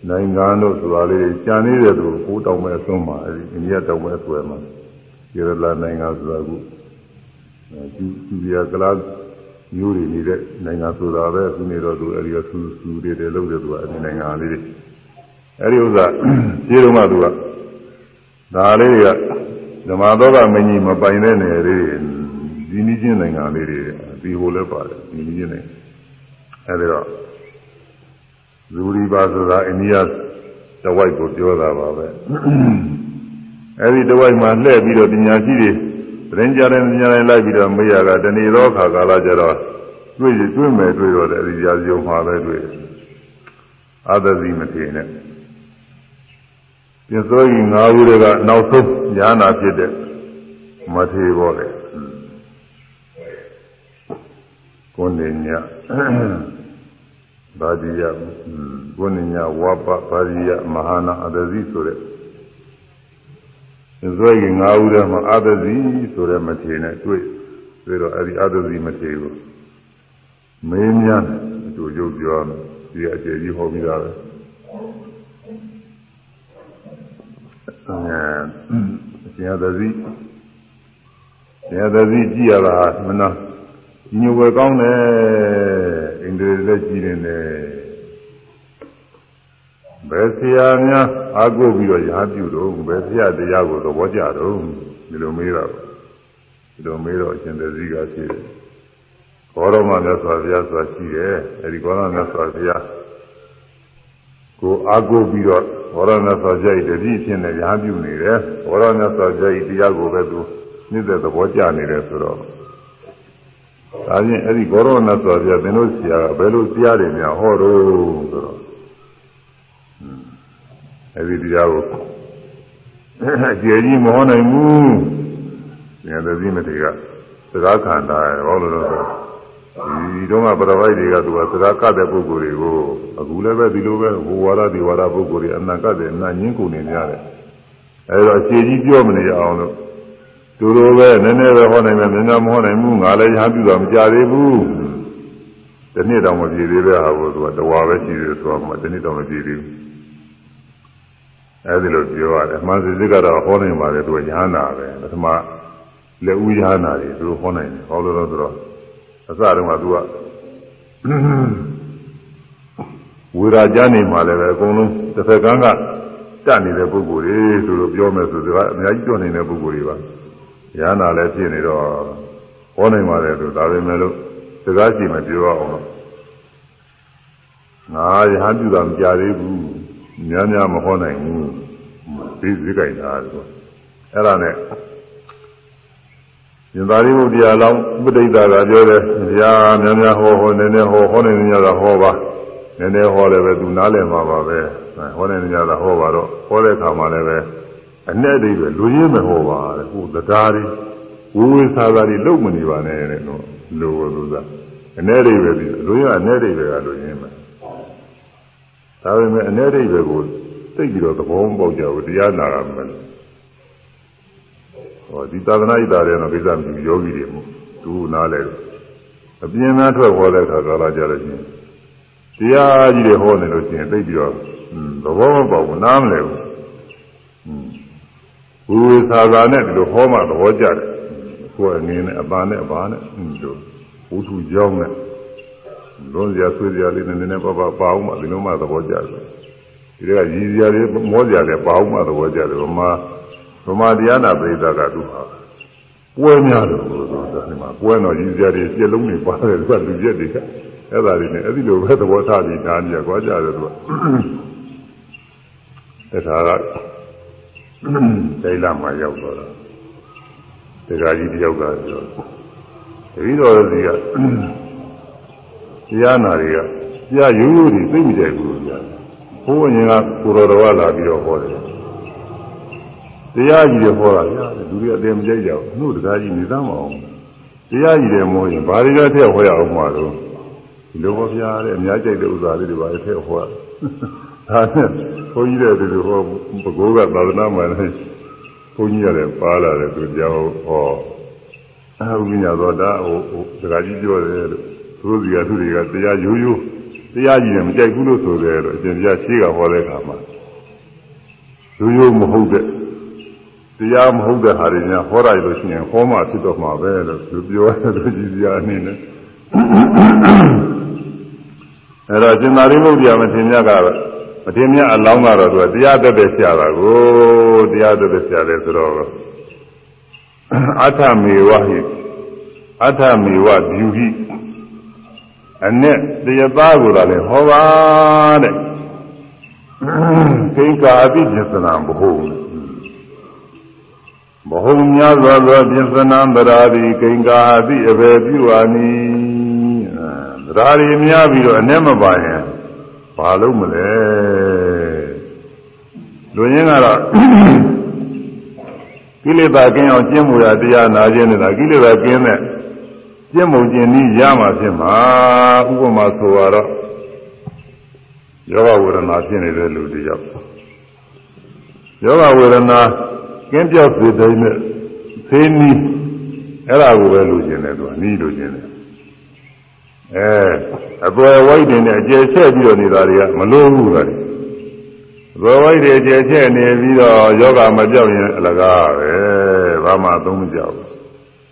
နိုင်ငံတို့ဆိုတာလေးကြံနေတဲ့သူဟိုတောင်ပဲအစွန်းမှာအဲဒီအိန္ဒိယတောင်ပဲဆွဲမှာကေရလနိုင်ငံဆိုတာကကျူကျူရကလားမျိုးတွေနေတဲ့နိုင်ငံဆိုတာပဲသူနေတော့သူအဲဒီကဆူဆူတွေတယ်လို့တယ်သူကအဲဒီနိုင်ငံလေးတွေအဲဒီဥစ္စာခြေတုံးကသူကဒါလေးတွေကဓမ္မသောကမင်းကြီးမပိုင်တဲ့နယ်လေးဒီနည်းချင်းနိုင်ငံလေးတွေဒီဟိုလည်းပါတယ်ဒီနည်းချင်းနိုင်ငံအဲဒီတော့ ဇူရီပါဆိုတာအိန္ဒိယတဝိုက်ကိုပြောတာပါပဲအဲဒီတဝိုက်မှာလှည့်ပြီးတော့ပညာရှိတွေသတင်းကြတဲ့ဉာဏ်လိုက်ပြီးတော့မေးရတာတဏီသောခါကာလကျတော့တွေ့တွေ့မယ်တွေ့တော့တယ်အဲဒီရာဇုံမှာပဲတွေ့အာသတိမထေနဲ့ပြသောကြီး၅ခုတွေကနောက်ဆုံးညာနာဖြစ်တဲ့မထေဘောလေကိုနေည ဗာဒီယကိုနေညဝပဗာဒီယမဟာနာအသတိဆိုတဲ့ဇွဲကြီး၅ဦးထဲမှာအာသဇီဆိုတဲ့မထေနဲ့တွေ့ပြီးတော့အဲဒီအာသဇီမထေကိုမင်းများအတူရုပ်ပြောမယ်ဒီအကျေကြီးဟောပြီးတာပဲအဲဆရာသဇီဆရာသဇီကြည့်ရတာမနာညိုဝယ်ကောင်းတယ် အိန္ဒြေလည်းကြည့်နေတယ်ဘယ်ဆရာများအားကိုးပြီးတော့ရာပြုတော့ဘယ်ဆရာတရားကိုသဘောကျတော့ဒီလိုမေးတော့ဒီလိုမေးတော့အရှင်သတိကရှိတယ်ဘောရမမြတ်စွာဘုရားဆိုတာရှိတယ်အဲဒီဘောရမမြတ်စွာဘုရားကိုအာကိုပြီးတော့ဘောရမမြတ်စွာဘုရားတတိဖြစ်နေရာပြုနေတယ်ဘောရမမြတ်စွာဘုရားတရားကိုပဲသူနှိမ့်တဲ့သဘောကျနေတယ်ဆိုတော့ ဒါချင်းအဲ့ဒီဘောရမမြတ်စွာဘုရားသင်တို့ဆရာကဘယ်လိုတရားတွေများဟောတော့ဆိုတော့အဲ့ဒီတရားကိုအကျေကြီးမဟောနိုင်ဘူးဉာဏ်သတိမတွေကစကားခန္ဓာဟောလို့တော့ဒီတော့ကပရဝိုက်တွေကသူကစကားကတဲ့ပုဂ္ဂိုလ်တွေကိုအခုလည်းပဲဒီလိုပဲဘဝရဒီဝါရပုဂ္ဂိုလ်တွေအနံကတဲ့အနံညင်းကုန်နေကြတယ်အဲဒါအခြေကြီးပြောမနေအောင်လို့ သူတို့ပဲနည်းနည်းပဲဟောနိုင်မယ်များများမဟောနိုင်ဘူးငါလည်းရဟပြုတော့မကြသေးဘူးဒီနေ့တော့မပြည့်သေးတဲ့ဟာကိုသူကတဝါပဲရှိသေးတယ်ဆိုတော့မှဒီနေ့တော့မပြည့်သေးဘူးအဲဒီလိုပြောရတယ်မှန်စီစစ်ကတော့ဟောနိုင်ပါတယ်သူကရဟန္တာပဲပထမလက်ဦးရဟန္တာတွေသူဟောနိုင်တယ်ဟောလို့တော့ဆိုတော့အစတုန်းကသူကဝေရာကြနေမှလည်းပဲအကုန်လုံးတစ်ဖက်ကန်းကတတ်နေတဲ့ပုဂ္ဂိုလ်တွေဆိုလို့ပြောမယ်ဆိုတော့အများကြီးပြောနေတဲ့ပုဂ္ဂိုလ်တွေပါ ရဟန္တာလည်းဖြစ်နေတော့ဟောနိုင်ပါတယ်သူဒါပဲမဲ့လို့စကားရှိမပြောအောင်လို့ငါရဟန်းပြုတာမကြသေးဘူးများများမဟောနိုင်ဘူးသိသိကြိုက်တာဆိုအဲ့ဒါနဲ့ရှင်သာရိပုတ္တရာလောင်းဥပဒိတာကပြောတယ်။ညာများများဟောဟောနည်းနည်းဟောဟောနေနေကြတာဟောပါ။နည်းနည်းဟောလည်းပဲသူနားလည်မှာပါပဲ။ဟောနေနေကြတာဟောပါတော့ဟောတဲ့အခါမှာလည်းပဲ အနဲ့တိပဲလူရင်းမဟောပါတဲ့။ဟိုတရားတွေဝိဝေသာသာတွေလုံမနေပါနဲ့တဲ့နော်။လူလူသာအနဲ့တိပဲပြီးလူရင်းအနဲ့တိပဲကလူရင်းပဲ။ဒါပေမဲ့အနဲ့တိပဲကိုသိပြီးတော့သဘောမပေါက်ကြဘူးတရားနာရမယ်။ဟောဒီသာသနာ့ဣတာတဲ့တော့ကိစ္စမရှိယောဂီတွေမို့သူနားလဲအပြင်းသားထွက်ဟောတဲ့အခါကာလကြလို့ရှိရင်တရားကြီးတွေဟောနေလို့ရှိရင်သိပြီးတော့သဘောမပေါဘူးနားမလဲဘူး ဘုရားသာသာနဲ့ဒီလိုဟောမှသဘောကျတယ်ကိုယ်အနေနဲ့အပါနဲ့အပါနဲ့ဒီလိုဘုသူကြောင်းနဲ့လုံးစရာဆွေးစရာလေးနည်းနည်းပါးပါးပါအောင်မှဒီလိုမှသဘောကျတယ်ဒီကရည်စရာလေးမောစရာလေးပါအောင်မှသဘောကျတယ်ဗမာဗမာတရားနာပရိသတ်ကသူဟာပွဲများတယ်လို့ဆိုတာဒီမှာပွဲတော်ကြီးစရာတွေပြက်လုံးတွေပါတယ်သူကလူရက်တွေကအဲ့ဒါတွေနဲ့အဲ့ဒီလိုပဲသဘောထားပြီးဓာတ်ကြီးကွာကြတယ်သူကတခါက ဒိလာမှာရောက်တော့တခါကြီးတယောက်ကဆိုတတိတော်စီကတရားနာတွေကတရားရိုးရိုးတွေသိမ့်ကြဘူးကြာဘိုးရင်ကကိုတော်တော်လာပြီးတော့ဟောတယ်တရားကြီးတွေဟောတာဗျာလူတွေအတယ်မကြိုက်ကြဘူးနှုတ်တရားကြီးနေသမ်းမအောင်တရားကြီးတွေမို့ရင်ဘာတွေကထည့်ဟောရအောင်မှာတော့ဒီလိုပါဗျာတဲ့အများကြိုက်တဲ့ဥစ္စာလေးတွေပါထည့်ဟော ဒါနဲ့ဘုန်းကြီးတဲ့သူဟောဘကိုးကသာသနာမှာလည်းဘုန်းကြီးရတယ်ပါလာတယ်သူကြောင်းဟောအခုညတော့ဒါဟိုစကားကြီးပြောတယ်လို့သူတို့စီကသူတွေကတရားရိုးရိုးတရားကြီးတယ်မကြိုက်ဘူးလို့ဆိုတယ်လို့အရှင်ပြရှိကဟောတဲ့အခါမှာရိုးရိုးမဟုတ်တဲ့တရားမဟုတ်တဲ့ဟာတွေများဟောလိုက်လို့ရှိရင်ဟောမှဖြစ်တော့မှာပဲလို့သူပြောတယ်သူကြည်စရာအနေနဲ့အဲ့တော့ရှင်သာရိပုတ္တရာမထေရမြတ် ကတော့မထေရမြတ်အလောင်းကတော့သူကတရားသက်သက်ဆရာတာကိုတရားသက်သက်ဆရာတယ်ဆိုတော့အထမေဝဟိအထမေဝဗျူဟိအနဲ့တရားသားကိုလည်းဟောပါတဲ့ကိကာအတိပစ္စနာဘဟုဘဟုများစွာသောပစ္စနာတရာတိကိကာအတိအဘေပြုအာနိတရာရီများပြီးတော့အနဲ့မပါရင်ဘာလို့မလဲ လူရင်းကတော့ကိလေသာကင်းအောင်ကျင့်မှုရတရားနာခြင်းနေတာကိလေသာကင်းတဲ့ကျင့်မှုကျင့်နည်းရမှာဖြစ်မှာဥပမာဆိုတော့ယောဂဝေဒနာဖြစ်နေတဲ့လူတယောက်ယောဂဝေဒနာကင်းပြောက်စေတဲ့နဲ့သေနည်းအဲ့ဒါကိုပဲလူကျင်တယ်သူကနီးလူကျင်တယ်အဲအပွယ်ဝိုက်တင်နဲ့အကျယ်ချက်ပြီးတော့နေတာတွေကမလို့ဘူးလား အပွယ်ဝိုက်တွေအကျယ်ချက်နေပြီးတော့ယောဂမပြောက်ရင်အလကားပဲဘာမှသုံးမကြောက်ဘူး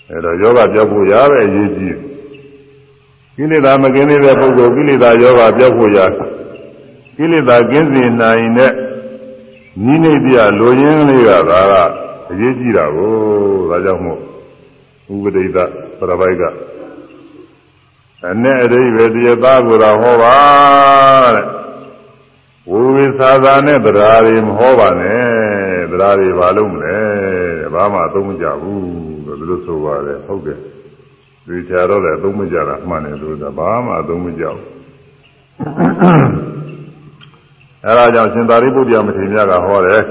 အဲတော့ယောဂပြောက်ဖို့ရပဲအရေးကြီးကိလေသာမကင်းသေးတဲ့ပုဂ္ဂိုလ်ကိလေသာယောဂပြောက်ဖို့ရကိလေသာကင်းစေနိုင်တဲ့နိမိတ်ပြလိုရင်းလေးကဒါကအရေးကြီးတာကိုဒါကြောင့်မို့ဥပဒိတပရပိုက်ကအနဲ့အရိဘယ်တရားသားကိုတော့ဟောပါတဲ့ ဝိဝိသာသာနဲ့တရားတွေမဟောပါနဲ့တရားတွေဘာလို့မလဲဘာမှအသုံးမကျဘူးလို့ဒီလိုဆိုပါတယ်ဟုတ်တယ်ဒီချာတော့လည်းအသုံးမကျတာမှန်တယ်လို့ဆိုတာဘာမှအသုံးမကျဘူးအဲဒါကြောင့်ရှင်သာရိပုတ္တရာမထေရမြတ်ကဟောတယ်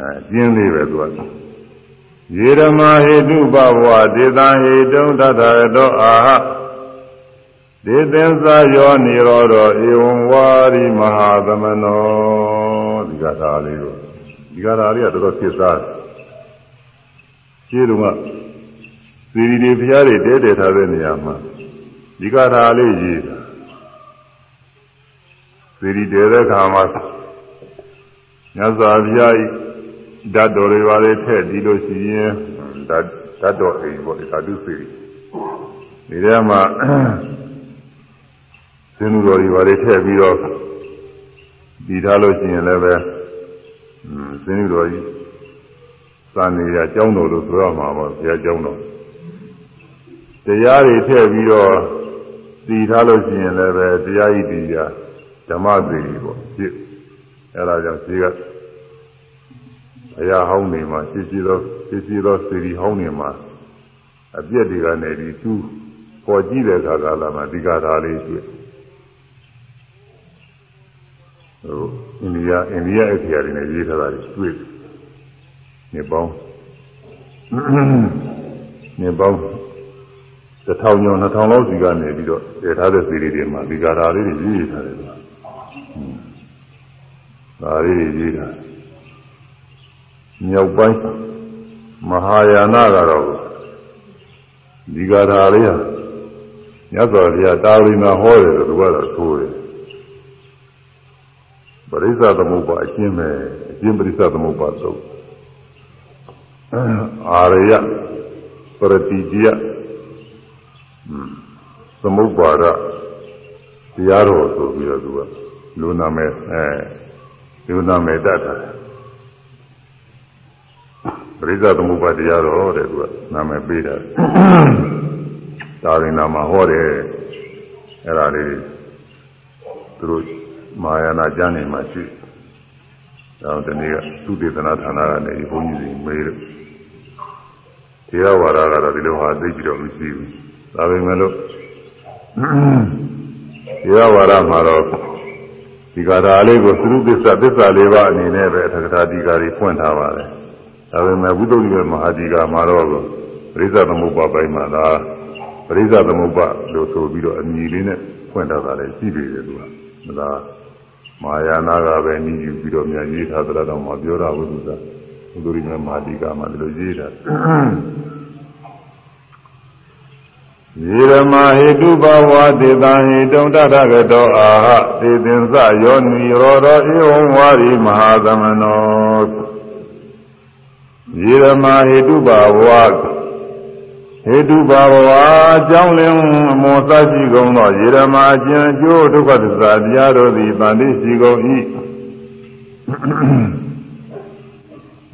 အဲကျင်းလေးပဲသူကယေရမဟေတုပဘဝဒေသဟေတုံတတရတောအာဟ ဒေသင်္စာယောနိရောဓဧဝံဝါရိမဟာသမနောဒီကထာလေးကိုဒီကထာလေးကတော်တော်ဖြစ်စားရှင်းတော့ကသီရိတွေဘုရားတွေတဲတဲထားတဲ့နေရာမှာဒီကထာလေးရေးတာသီရိတဲတဲ့ခါမှာညဇာဘုရားဓာတ်တော်တွေပါလေထည့်ဒီလိုရှိရင်ဓာတ်ဓာတ်တော်အိမ်ပေါ့ဒီဓာတုစီဒီထဲမှာ သင်္လူတော်တွေပါလေထည့်ပြီးတော့ဒီထားလို့ရှိရင်လည်းပဲသင်္လူတော်ကြီးစာနေရအကြောင်းတော်လို့ဆိုရမှာပေါ့ဘုရားအကြောင်းတော်တရားတွေထည့်ပြီးတော့ဒီထားလို့ရှိရင်လည်းပဲတရားဤတရားဓမ္မသေရီပေါ့ဖြစ်အဲဒါကြောင့်ဒီကအရာဟောင်းနေမှာရှိရှိသောရှိရှိသောစေရီဟောင်းနေမှာအပြည့်တွေကနေပြီးသူပေါ်ကြည့်တဲ့အခါကလာမှာဒီကထာလေးတွေ့ ဟိုအိန္ဒိယအိန္ဒိယအခရာတွေနဲ့ရေးထားတာတွေ့နေပေါင်းနေပေါင်းတစ်ထောင်ကျော်နှစ်ထောင်လောက်စီကနေပြီးတော့တည်ထားတဲ့စီရီတွေမှာဒီကထာလေးတွေရေးထားတယ်ကွာဒါလေးရေးထားမြောက်ပိုင်းမဟာယာနကတော့ဒီကထာလေးဟာမြတ်စွာဘုရားတာဝိနာဟောတယ်လို့သူကတော့ဆိုတယ် ပရိစ္ဆသမုပ္ပါအရှင်းပဲအရှင်းပရိစ္ဆသမုပ္ပါသုတ်အာရယပရတိจิယသမုပ္ပါဒတရားတော်ဆိုပြီးတော့သူကလူနာမဲ့အဲလူနာမဲ့တတ်တာပရိစ္ဆသမုပ္ပါတရားတော်တဲ့သူကနာမည်ပေးတာဒါရင်နာမှာဟောတယ်အဲ့ဒါလေးသူတို့ မာယာနာကျမ်းနေမှာရှိတော့ဒီနေ့ကသုတေသနာဌာနကနေဘုန်းကြီးတွေမေးတယ်တရားဝါဒကတော့ဒီလိုဟာသိကြတော့မရှိဘူးဒါပေမဲ့လို့တရားဝါဒမှာတော့ဒီကာထာလေးကိုသုသစ္စာသစ္စာလေးပါအနေနဲ့ပဲသက္ကထာဒီကာတွေဖွင့်ထားပါတယ်ဒါပေမဲ့ဝိသုဒ္ဓိမဟာဒီကာမှာတော့ပရိစ္ဆသမုပ္ပါပိုင်းမှာဒါပရိစ္ဆသမုပ္ပါလို့ဆိုပြီးတော့အမည်လေးနဲ့ဖွင့်ထားတာလည်းရှိသေးတယ်သူကဒါ မာယာနာကပဲနီးယူပြီးတော့မြန်ရေးထားတဲ့တော့မှပြောတာဘုရားဝိသုဒ္ဓိမဟာဒီကာမှာဒီလိုရေးတာယေရမဟေတုဘဝတေတံဟေတုံတထကတောအာဟသေသင်္စယောနိရောဓဧဝံဝါရိမဟာသမနောယေရမဟေတုဘဝ ဟေတုဘဝအကြောင်းလင်းအမောသရှိကုန်သောယေရမအကျဉ်ကျိုးဒုက္ခသစ္စာတရားတို့သည်တန်တိရှိကုန်၏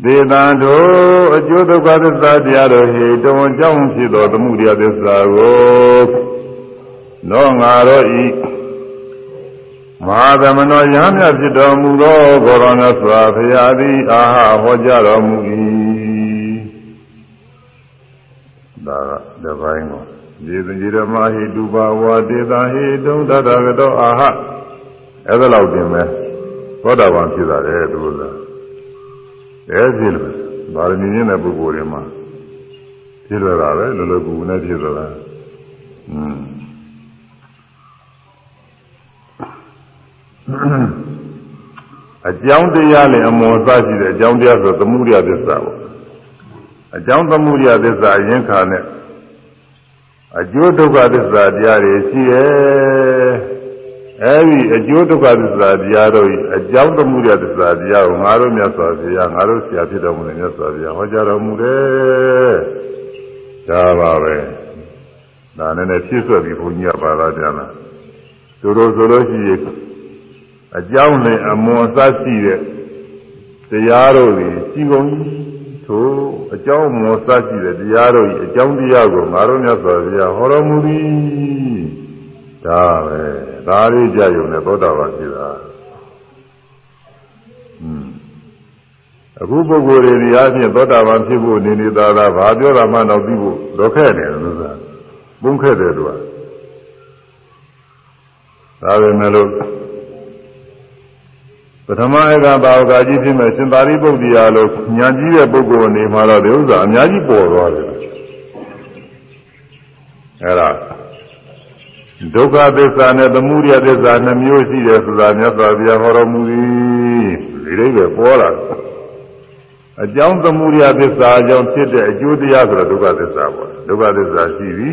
ဒေသံတို့အကျိုးဒုက္ခသစ္စာတရားတို့ဟေတုံအကြောင်းဖြစ်သောသမှုတရားသစ္စာကိုနောငါတို့ဤမဟာသမဏေယဟမြဖြစ်တော်မူသောဂေါရဏစွာဘုရားသည်အာဟဟောကြားတော်မူ၏ ဒါကတပိုင်းကိုရေသင်ကြီးဓမ္မဟိတုပါဝါဒေသဟိတုံတတကတောအာဟအဲ့ဒါလောက်တင်မဲ့သောတာပန်ဖြစ်တာလေသူကအဲဖြစ်လို့ဗာရမီရင်းတဲ့ပုဂ္ဂိုလ်တွေမှာဖြစ်ရတာပဲလောလောကူကူနဲ့ဖြစ်ရတာอืมအကြောင်းတရားနဲ့အမောသရှိတဲ့အကြောင်းတရားဆိုသမှုရိယသစ္စာပေါ့ အကြောင်းသမှုရိယသစ္စာအရင်ခါနဲ့အကျိုးဒုက္ခသစ္စာတရားတွေရှိရဲ့အဲဒီအကျိုးဒုက္ခသစ္စာတရားတို့အကြောင်းသမှုရိယသစ္စာတရားကိုငါတို့မြတ်စွာဘုရားငါတို့ဆရာဖြစ်တော်မူတဲ့မြတ်စွာဘုရားဟောကြားတော်မူတယ်ဒါပါပဲဒါနဲ့နဲ့ဖြည့်ဆွက်ပြီးဘုန်းကြီးကပါလာကြလားသူတို့ဆိုလို့ရှိရင်အကြောင်းနဲ့အမွန်စရှိတဲ့တရားတို့တွေရှိကုန် ထိုအကြောင်းမောစရှိတဲ့တရားတို့ဤအကြောင်းတရားကိုငါတို့မြတ်စွာဘုရားဟောတော်မူသည်ဒါပဲဒါလေးကြယုံနဲ့သောတာပန်ဖြစ်တာอืมအခုပုဂ္ဂိုလ်တွေဒီအားဖြင့်သောတာပန်ဖြစ်ဖို့နေနေသာသာဘာပြောတာမှတော့ပြီးဖို့တော့ခဲ့တယ်လို့ဆိုတာပုံခဲ့တယ်သူကဒါပဲမဲ့လို့ ပထမအကဘာဝကကြီးဖြစ်မဲ့ရှင်သာရိပုတ္တရာလို့ညာကြီးတဲ့ပုဂ္ဂိုလ်နေမှာတော့ဒီဥစ္စာအများကြီးပေါ်သွားတယ်အဲ့ဒါဒုက္ခသစ္စာနဲ့သမုဒယသစ္စာနှမျိုးရှိတယ်ဆိုတာမြတ်စွာဘုရားဟောတော်မူသည်ဒီလေးပဲပေါ်လာအကြောင်းသမုဒယသစ္စာအကြောင်းဖြစ်တဲ့အကျိုးတရားဆိုတော့ဒုက္ခသစ္စာပေါ့ဒုက္ခသစ္စာရှိပြီ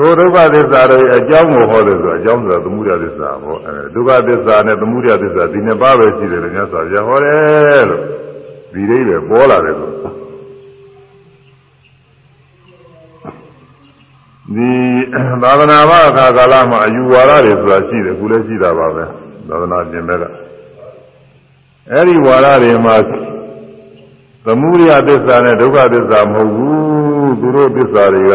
ထိုဒုက္ခသစ္စာတွေအကြောင်းကိုဟောတယ်ဆိုအကြောင်းဆိုတာသမုဒယသစ္စာပေါ့အဲဒုက္ခသစ္စာနဲ့သမုဒယသစ္စာဒီနှစ်ပါးပဲရှိတယ်လို့မြတ်စွာဘုရားဟောတယ်လို့ဒီလေးပဲပေါ်လာတယ်လို့ဒီသာသနာ့ဘာအခါကာလမှာအယူဝါဒတွေဆိုတာရှိတယ်အခုလည်းရှိတာပါပဲသာသနာပြင်ဘက်ကအဲ့ဒီဝါဒတွေမှာသမုဒယသစ္စာနဲ့ဒုက္ခသစ္စာမဟုတ်ဘူးသူတို့သစ္စာတွေက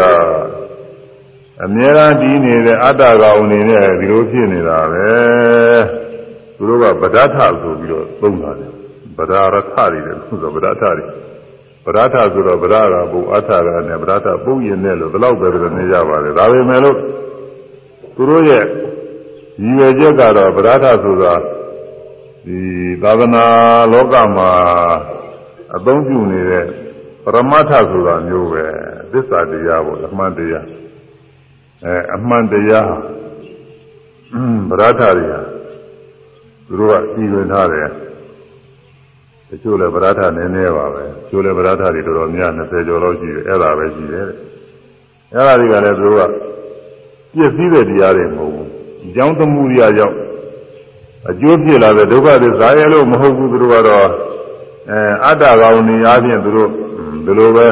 အမြဲတမ်းတည်နေတဲ့အတ္တကောင်အနေနဲ့ဒီလိုဖြစ်နေတာပဲသူတို့ကဗဒဋ္ဌဆိုပြီးတော့သုံးတာတယ်ဗဒရထတွေတယ်ဆိုတော့ဗဒဋ္ဌတွေဗဒဋ္ဌဆိုတော့ဗဒရာဘုအဋ္ဌရာနဲ့ဗဒဋ္ဌပုံရင်နဲ့လို့ဒီလောက်ပဲပြောနေကြပါတယ်ဒါပေမဲ့လို့သူတို့ရဲ့ရည်ရွယ်ချက်ကတော့ဗဒဋ္ဌဆိုတာဒီသာသနာလောကမှာအသုံးပြုနေတဲ့ပရမတ္ထဆိုတာမျိုးပဲသစ္စာတရားပေါ့အမှန်တရား အဲအမှန်တရားဗရဒ္ဓတွေဟာသူတို့ကစီဝင်ထားတယ်တချို့လည်းဗရဒ္ဓနည်းနည်းပါပဲတချို့လည်းဗရဒ္ဓတွေတော်တော်များ20ကျော်လောက်ရှိတယ်အဲ့ဒါပဲရှိတယ်အဲ့ဒါတွေကလည်းသူတို့ကပြည့်စည်တဲ့တရားတွေမဟုတ်ဘူးအကြောင်းသမှုရိယကြောင့်အကျိုးဖြစ်လာတဲ့ဒုက္ခတွေဇာရဲလို့မဟုတ်ဘူးသူတို့ကတော့အဲအတ္တကောင်နေအားဖြင့်သူတို့ဒီလိုပဲ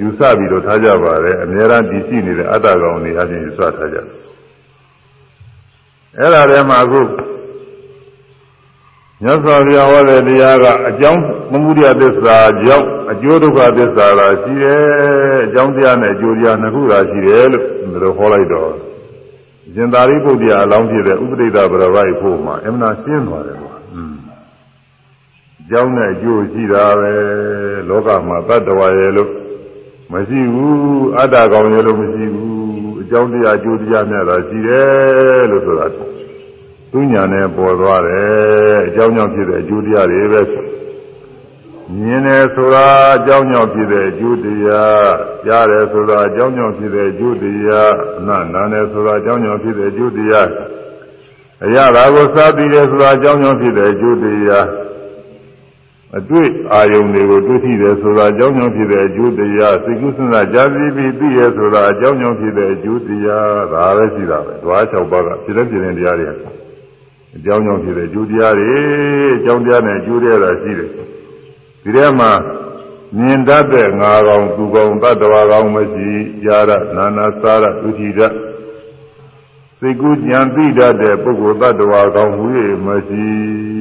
ယူဆပြီးတော့ထားကြပါတယ်အများအားတည်ရှိနေတဲ့အတ္တကောင်တွေအချင်းယူဆထားကြတယ်အဲ့ဒါထဲမှာအခုမြတ်စွာဘုရားဟောတဲ့တရားကအကြောင်းသမုဒယသစ္စာကြောင့်အကျိုးဒုက္ခသစ္စာလာရှိတယ်အကြောင်းတရားနဲ့အကျိုးတရားနှစ်ခုသာရှိတယ်လို့ဒီလိုဟောလိုက်တော့ရှင်သာရိပုတ္တရာအလောင်းဖြစ်တဲ့ဥပဒိတဗရဝိုက်ဖို့မှာအမှန်ရှင်းသွားတယ်ကွာอืมကြောင်းနဲ့အကျိုးရှိတာပဲလောကမှာတတ္တဝါရဲ့လို့ မရှိဘူးအတ္တကောင်ရဲ့လို့မရှိဘူးအကြောင်းတရားအကျိုးတရားများတာရှိတယ်လို့ဆိုတာသူညာနဲ့ပေါ်သွားတယ်အကြောင်းကြောင့်ဖြစ်တဲ့အကျိုးတရားတွေပဲမြင်တယ်ဆိုတာအကြောင်းကြောင့်ဖြစ်တဲ့အကျိုးတရားကြားတယ်ဆိုတာအကြောင်းကြောင့်ဖြစ်တဲ့အကျိုးတရားအနနာတယ်ဆိုတာအကြောင်းကြောင့်ဖြစ်တဲ့အကျိုးတရားအရာသာကိုစားပြီးတယ်ဆိုတာအကြောင်းကြောင့်ဖြစ်တဲ့အကျိုးတရား အတွေ့အာယုန်တွေကိုတွေ့ထိတယ်ဆိုတာအကြောင်းကြောင့်ဖြစ်တဲ့အကျိုးတရားစိတ်ကူးစဉ်းစားကြားပြီးပြီးသိရဆိုတာအကြောင်းကြောင့်ဖြစ်တဲ့အကျိုးတရားဒါပဲရှိတာပဲဓဝါ၆ပါးကဖြစ်တဲ့ဖြစ်တဲ့တရားတွေအကြောင်းကြောင့်ဖြစ်တဲ့အကျိုးတရားတွေအကြောင်းတရားနဲ့အကျိုးတရားတွေရှိတယ်ဒီထဲမှာမြင်တတ်တဲ့ငါကောင်သူကောင်တတ္တဝါကောင်မရှိကြားရနာနာစားရသူတိရစိတ်ကူးကြံသိတတ်တဲ့ပုဂ္ဂိုလ်တ attva ကောင်းမှု၍မရှိအ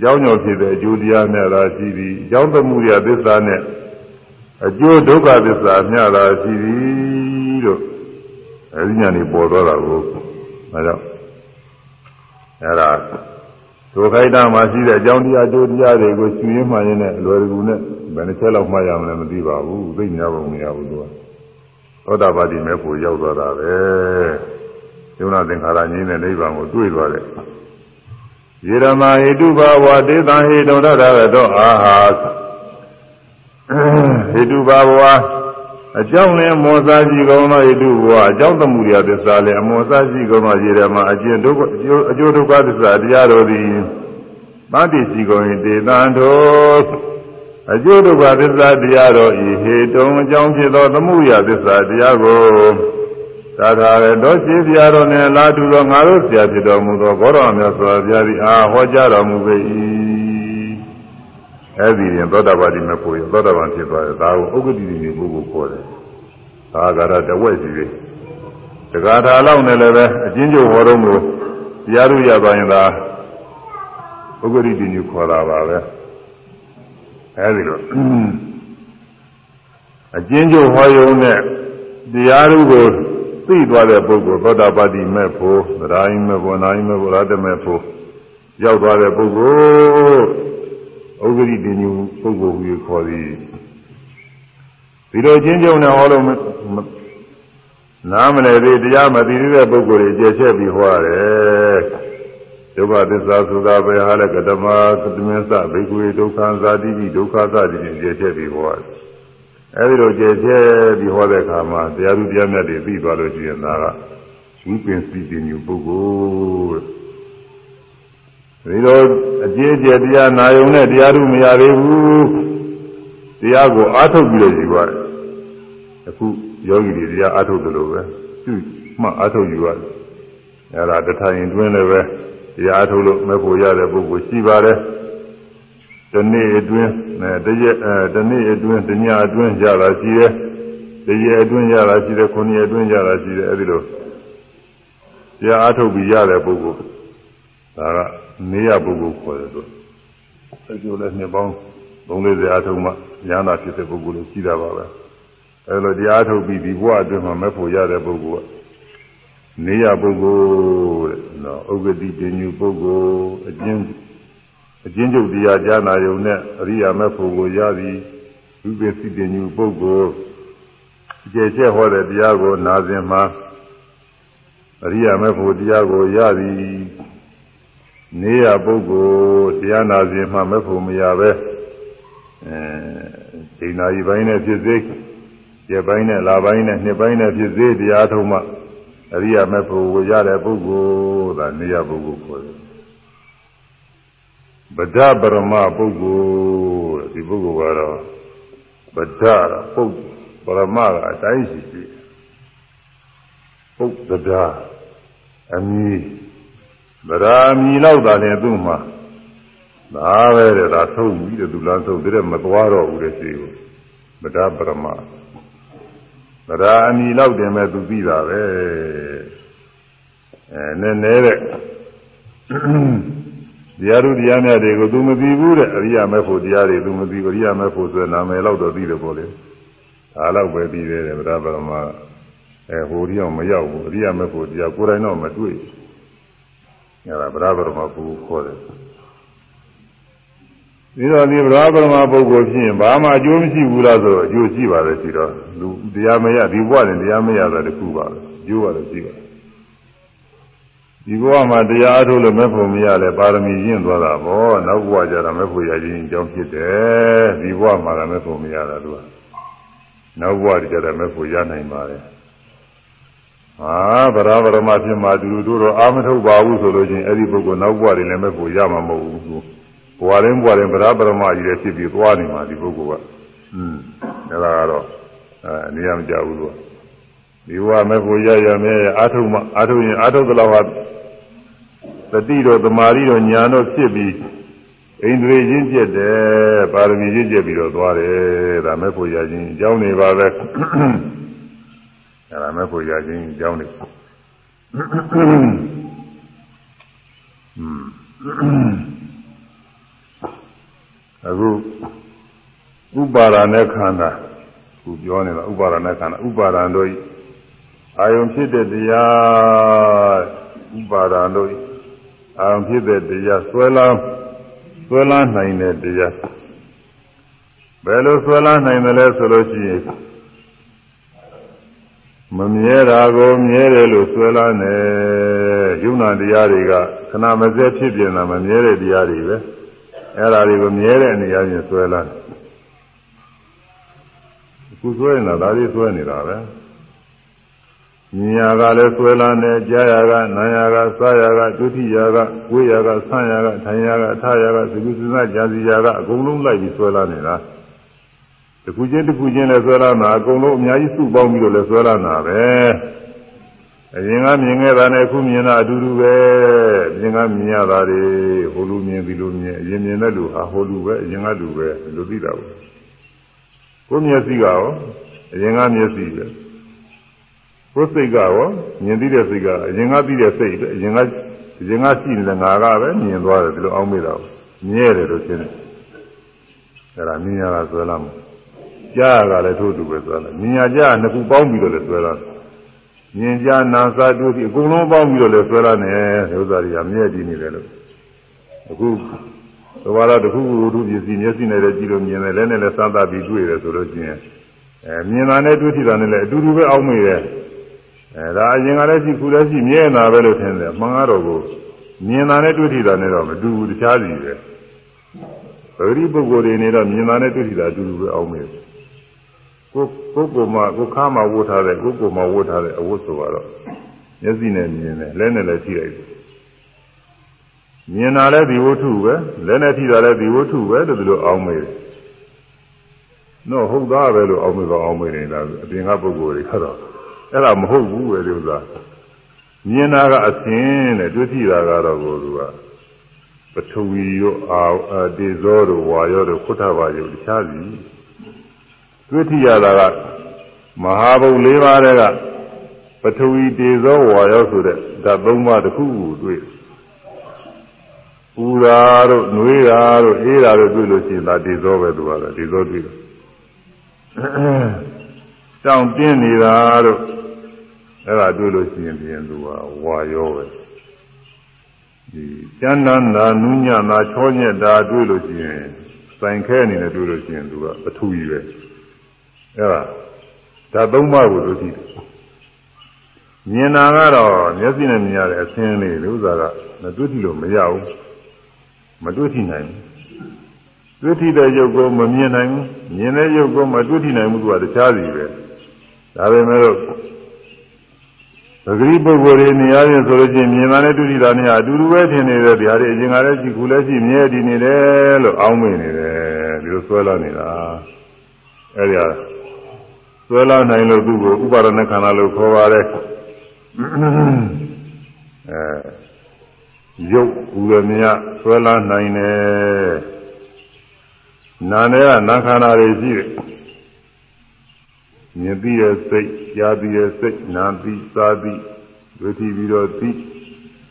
ကြောင်းကြောင့်ဖြစ်တဲ့အကျိုးတရားများသာရှိသည်အကြောင်းသမှုရသစ္စာနဲ့အကျိုးဒုက္ခသစ္စာများသာရှိသည်လို့အဲဒီညာနေပေါ်သွားတာကိုအဲဒါအဲဒါဒုက္ခိတမှာရှိတဲ့အကြောင်းတရားအကျိုးတရားတွေကိုရှင်ရင်းမှရင်းနဲ့အလွယ်တကူနဲ့ဘယ်နှချက်လောက်မှရမလဲမသိပါဘူးသိညာပုံမရဘူးသူကသောတာပတိမဲ့ကိုရောက်သွားတာပဲယုံနာသင်္ခါရငြိမ်းတဲ့နိဗ္ဗာန်ကိုတွေ့သွားတယ် ယေရမဟိတုဘဝတေတံဟိတုံရတရတောအာဟာဟိတုဘဝအကြောင်းနဲ့မောစာရှိကောင်းသောဟိတုဘဝအကြောင်းသမှုရသစ္စာလည်းအမောစာရှိကောင်းသောယေရမအကျင့်ဒုက္ခအကျိုးဒုက္ခသစ္စာတရားတော်သည်သတိရှိကောင်း၏တေတံတော်အကျိုးဒုက္ခသစ္စာတရားတော်ဤဟေတုံအကြောင်းဖြစ်သောသမှုရသစ္စာတရားကို သာသာပဲတော့ရှိပြတော်နဲ့လာတူသောငါတို့ဆရာဖြစ်တော်မူသောဘောတော်မြတ်စွာဘုရားသည်အာဟောကြားတော်မူပေ၏အဲ့ဒီရင်သောတာပတိမဖို့ရသောတာပန်ဖြစ်သွားတယ်ဒါကိုဥက္ကဋ္ဌိနေပုဂ္ဂိုလ်ခေါ်တယ်သာဂရတဝက်စီပဲတက္ကထာလောက်နဲ့လည်းပဲအချင်းချုပ်ဟောတော်မူတရားတို့ရပါရင်သာဥက္ကဋ္ဌိညခေါ်တာပါပဲအဲ့ဒီလိုအကျဉ်းချုပ်ဟောယုံနဲ့တရားဓုကို သိသွားတဲ့ပုဂ္ဂိုလ်သောတာပတိမဲ့ဖို့သရာယိမဲ့ဖို့နာယိမဲ့ဖို့ရတမဲ့ဖို့ရောက်သွားတဲ့ပုဂ္ဂိုလ်ဥဂရိတညုပုဂ္ဂိုလ်ဟူခေါ်သည်ဒီလိုချင်းကျုံနဲ့ဟောလို့နားမလည်သေးတရားမသိသေးတဲ့ပုဂ္ဂိုလ်တွေကျေချက်ပြီးဟောရတယ်ဒုက္ခသစ္စာသုသာပဲဟာလည်းကတမသတ္တမင်းစဘိက္ခွေဒုက္ခဇာတိပိဒုက္ခသတိဖြင့်ကျေချက်ပြီးဟောရတယ် အဲဒီလိုကျေချက်ပြီးဟောတဲ့အခါမှာတရားသူတရားမြတ်တွေသိသွားလို့ရှိရင်ဒါကဝိပင်စီပင်ညုပုဂ္ဂိုလ်ဒီလိုအကျေကျတရားနာယုံနဲ့တရားသူမရသေးဘူးတရားကိုအားထုတ်ပြီးတော့ယူရတယ်အခုယောဂီတွေတရားအားထုတ်တယ်လို့ပဲသူ့မှအားထုတ်ယူရတယ်အဲဒါတထိုင်တွင်းလည်းပဲတရားအားထုတ်လို့မဲ့ဖို့ရတဲ့ပုဂ္ဂိုလ်ရှိပါတယ် တနေ့အတွင်းအဲတရက်အဲတနေ့အတွင်းတညအတွင်းရတာရှိတယ်တရက်အတွင်းရတာရှိတယ်ခုနှစ်အတွင်းရတာရှိတယ်အဲဒီလိုတရားအားထုတ်ပြီးရတဲ့ပုဂ္ဂိုလ်ဒါကနေရပုဂ္ဂိုလ်ခေါ်တယ်ဆိုအဲကျိုးလည်းနှစ်ပေါင်း340အားထုတ်မှဉာဏ်သာဖြစ်တဲ့ပုဂ္ဂိုလ်လည်းရှိတာပါပဲအဲလိုတရားထုတ်ပြီးဒီဘဝအတွင်းမှာမဲ့ဖို့ရတဲ့ပုဂ္ဂိုလ်ကနေရပုဂ္ဂိုလ်တဲ့နော်ဥက္ကတိပညုပုဂ္ဂိုလ်အကျဉ်း အကျဉ်းချုပ်တရားကြားနာယုံနဲ့အရိယာမဲ့ဖို့ကိုရသည်ဝိပင်စိပညုပုဂ္ဂိုလ်အကျေချက်ဟောတဲ့တရားကိုနာစဉ်မှာအရိယာမဲ့ဖို့တရားကိုရသည်နေရပုဂ္ဂိုလ်တရားနာစဉ်မှာမဲ့ဖို့မရပဲအဲဒိနာကြီးပိုင်းနဲ့ဖြစ်စေရက်ပိုင်းနဲ့လပိုင်းနဲ့နှစ်ပိုင်းနဲ့ဖြစ်စေတရားထုံးမှအရိယာမေဖို့ကိုရတဲ့ပုဂ္ဂိုလ်ဒါနေရပုဂ္ဂိုလ်ခေါ်တယ် ဗဒ္ဒပရမပုဂ္ဂိုလ်ဒီပုဂ္ဂိုလ်ကတော့ဗဒ္ဒပုဂ္ပရမကအတိုင်းရှိရှိပုဂ္ဂဒအမီဗရာမီလောက်တာလည်းသူ့မှာဒါပဲတဲ့ဒါသုံးပြီးတဲ့သူလားသုံးတဲ့မသွားတော့ဘူးတဲ့ရှိကိုဗဒ္ဒပရမသရာအမီလောက်တင်မဲ့သူပြီးတာပဲအဲနည်းနည်းတဲ့ တရားတို့တရားများတွေကို तू မသိဘူးတဲ့အရိယာမဲ့ဖို့တရားတွေ तू မသိဘူးအရိယာမဲ့ဖို့ဆိုနာမည်လောက်တော့သိတယ်ပေါ့လေဒါတော့ပဲပြီးတယ်ဗဒဗရမအဲဟိုဒီအောင်မရောက်ဘူးအရိယာမဲ့ဖို့တရားကိုယ်တိုင်တော့မတွေ့အဲဒါဗဒဗရမကိုခေါ်တယ်ဒီတော့ဒီဗရာပရမပုဂ္ဂိုလ်ဖြစ်ရင်ဘာမှအကျိုးမရှိဘူးလားဆိုတော့အကျိုးရှိပါတယ်ရှိတော့လူတရားမရဒီဘဝနဲ့တရားမရတာတခုပါပဲအကျိုးပါတယ်ရှိပါတယ် ဒီဘဝမှာတရားအထုတ်လို့မဲ့ဖို့မရလဲပါရမီရင့်သွားတာပေါ့နောက်ဘဝကျတော့မဲ့ဖို့ရခြင်းအကြောင်းဖြစ်တယ်ဒီဘဝမှာလည်းမဲ့ဖို့မရတာသူကနောက်ဘဝကျတော့မဲ့ဖို့ရနိုင်ပါတယ်ဟာဗရာပရမဖြစ်မှသူတို့တော့အာမထုတ်ပါဘူးဆိုလို့ချင်းအဲ့ဒီပုဂ္ဂိုလ်နောက်ဘဝတွေလည်းမဲ့ဖို့ရမှာမဟုတ်ဘူးဘဝရင်းဘဝရင်းဗရာပရမကြီးလည်းဖြစ်ပြီးသွားနေမှာဒီပုဂ္ဂိုလ်ကอืมဒါကတော့အဲနေရာမကြဘူးလို့ဒီဘဝမဲ့ကိုရရမဲအာထုမအာထုရင်အာထုသလောက်ဟာ တတိတော်သမာဓိတော်ညာတော်ဖြစ်ပြီးဣန္ဒြေချင်းပြက်တယ်ပါရမီချင်းပြက်ပြီးတော့သွားတယ်ဒါမဲ့ကိုရခြင်းအကြောင်းနေပါပဲအဲဒါမဲ့ကိုရခြင်းအကြောင်းနေอืมအခုဥပါဒာနဲ့ခန္ဓာခုပြောနေတာဥပါဒာနဲ့ခန္ဓာဥပါဒံတို့အာယုံဖြစ်တဲ့တရားဥပါဒံတို့ အာယုံဖြစ်တဲ့တရားဆွဲလန်းဆွဲလန်းနိုင်တဲ့တရားဘယ်လိုဆွဲလန်းနိုင်တယ်လဲဆိုလို့ရှိရင်မမြဲတာကိုမြဲတယ်လို့ဆွဲလန်းတယ်ယုံနာတရားတွေကခဏမစဲဖြစ်ပြနေတာမမြဲတဲ့တရားတွေပဲအဲ့ဒါတွေကိုမြဲတဲ့နေရာချင်းဆွဲလာအခုဆွဲနေတာဒါလေးဆွဲနေတာပဲ ညာကလည်းဆွဲလာနေကြာရကနာရကစားရကဒုတိယကဝိရကဆန်းရကထိုင်ရကထရကသကုသနာကြာစီရကအကုန်လုံးလိုက်ပြီးဆွဲလာနေတာတခုချင်းတခုချင်းလည်းဆွဲလာတာအကုန်လုံးအများကြီးစုပေါင်းပြီးတော့လည်းဆွဲလာတာပဲအရင်ကမြင်ခဲ့တာနဲ့အခုမြင်တာအတူတူပဲမြင်ကမြင်ရတာတွေဟိုလူမြင်ဒီလူမြင်အရင်မြင်တဲ့လူဟာဟိုလူပဲအရင်ကလူပဲလူသိတာဘူးကိုမျက်စိကရောအရင်ကမျက်စိပဲ ကိုစိတ်ကရောမြင်သိတဲ့စိတ်ကအရင်ကသိတဲ့စိတ်ပဲအရင်ကအရင်ကရှိနေတဲ့ငါကပဲမြင်သွားတယ်ဒီလိုအောင်းမိတာမြဲတယ်လို့ရှင်းတယ်အဲ့ဒါမြင်ရတာဆိုလားမကြကြားရကလည်းထို့တူပဲဆိုတော့မြင်ရကြားနှစ်ခုပေါင်းပြီးတော့လည်းဆွဲလာမြင်ကြားနာစာတွေ့ပြီးအကုန်လုံးပေါင်းပြီးတော့လည်းဆွဲလာနေဥစ္စာတွေကမြဲတည်နေတယ်လို့အခုသဘာဝတစ်ခုခုဝတ္ထုပစ္စည်းမျက်စိနဲ့လည်းကြည့်လို့မြင်တယ်လည်းနဲ့လည်းစသပြီးတွေ့တယ်ဆိုလို့ချင်းအဲမြင်တာနဲ့တွေ့ထိတာနဲ့လည်းအတူတူပဲအောက်မေ့တယ် အဲဒါအရင်ကလည်းရှိခုလည်းရှိမြဲနေတာပဲလို့ထင်တယ်မှန်ကတော့ကိုမြင်တာနဲ့တွေ့ထိတာနဲ့တော့မတူဘူးတခြားစီပဲပဂရိပုဂ္ဂိုလ်တွေနေတော့မြင်တာနဲ့တွေ့ထိတာအတူတူပဲအောက်မေ့တယ်ကိုကိုကိုမှကိုခါမှဝတ်ထားတဲ့ကိုကိုမှဝတ်ထားတဲ့အဝတ်ဆိုတော့မျက်စိနဲ့မြင်တယ်လက်နဲ့လည်းထိလိုက်တယ်မြင်တာလည်းဒီဝတ္ထုပဲလက်နဲ့ထိတာလည်းဒီဝတ္ထုပဲလို့ဒီလိုအောင်းမေးတယ်။နော်ဟုတ်သားပဲလို့အောင်းမေးတော့အောင်းမေးနေတာအပြင်ကပုဂ္ဂိုလ်တွေကတော့ အဲ့ဒါမဟုတ်ဘူးပဲဒီဥစ္စာမြင်တာကအစင်းတဲ့တွေ့ထိတာကတော့ကိုသူကပထဝီရောအာတေဇောတို့ဝါရောတို့ခုထဘာရောတခြားစီတွေ့ထိရတာကမဟာဘုတ်၄ပါးတဲ့ကပထဝီတေဇောဝါရောဆိုတဲ့ဓာတ်၃ပါးတစ်ခုကိုတွေ့ပူတာတို့နှွေးတာတို့အေးတာတို့တွေ့လို့ရှိရင်ဒါတေဇောပဲသူကတော့တေဇောတွေ့တယ် တောင်းတင်းနေတာတို့အဲ့ဒါတွေ့လို့ရှိရင်ပြင်သူကဝါရောပဲဒီကျမ်းနန္ဒာနုညနာချောညက်တာတွေ့လို့ရှိရင်စိုင်ခဲအနေနဲ့တွေ့လို့ရှိရင်သူကပထူကြီးပဲအဲ့ဒါဒါသုံးပါးကိုတို့ကြည့်တယ်မြင်တာကတော့မျက်စိနဲ့မြင်ရတဲ့အဆင်းလေးဥစ္စာကမတွေ့ကြည့်လို့မရဘူးမတွေ့ထိနိုင်ဘူးတွေ့ထိတဲ့ရုပ်ကိုမမြင်နိုင်ဘူးမြင်တဲ့ရုပ်ကိုမတွေ့ထိနိုင်ဘူးသူကတခြားစီပဲ ဒါပေမဲ့လို့သတိပုဂ္ဂိုလ်တွေနေရာချင်းဆိုလို့ချင်းမြင်တာနဲ့တွေ့ထိတာနဲ့အတူတူပဲထင်နေတဲ့ဗျာဒီအရင်ကလည်းကြည့်ခုလည်းရှိမြဲတည်နေတယ်လို့အောင်းမိနေတယ်ဒီလိုဆွဲလာနေတာအဲဒီဟာဆွဲလာနိုင်လို့သူ့ကိုဥပါဒณะခန္ဓာလို့ခေါ်ပါတယ်အဲရုပ်ဟူရမြဆွဲလာနိုင်တယ်နာနဲ့ကနာခန္ဓာတွေရှိတယ် မြင်ပြီးတဲ့စိတ်ကြားပြီးတဲ့စိတ်နာပြီးစားပြီးဝိသီပြီးတော့သိ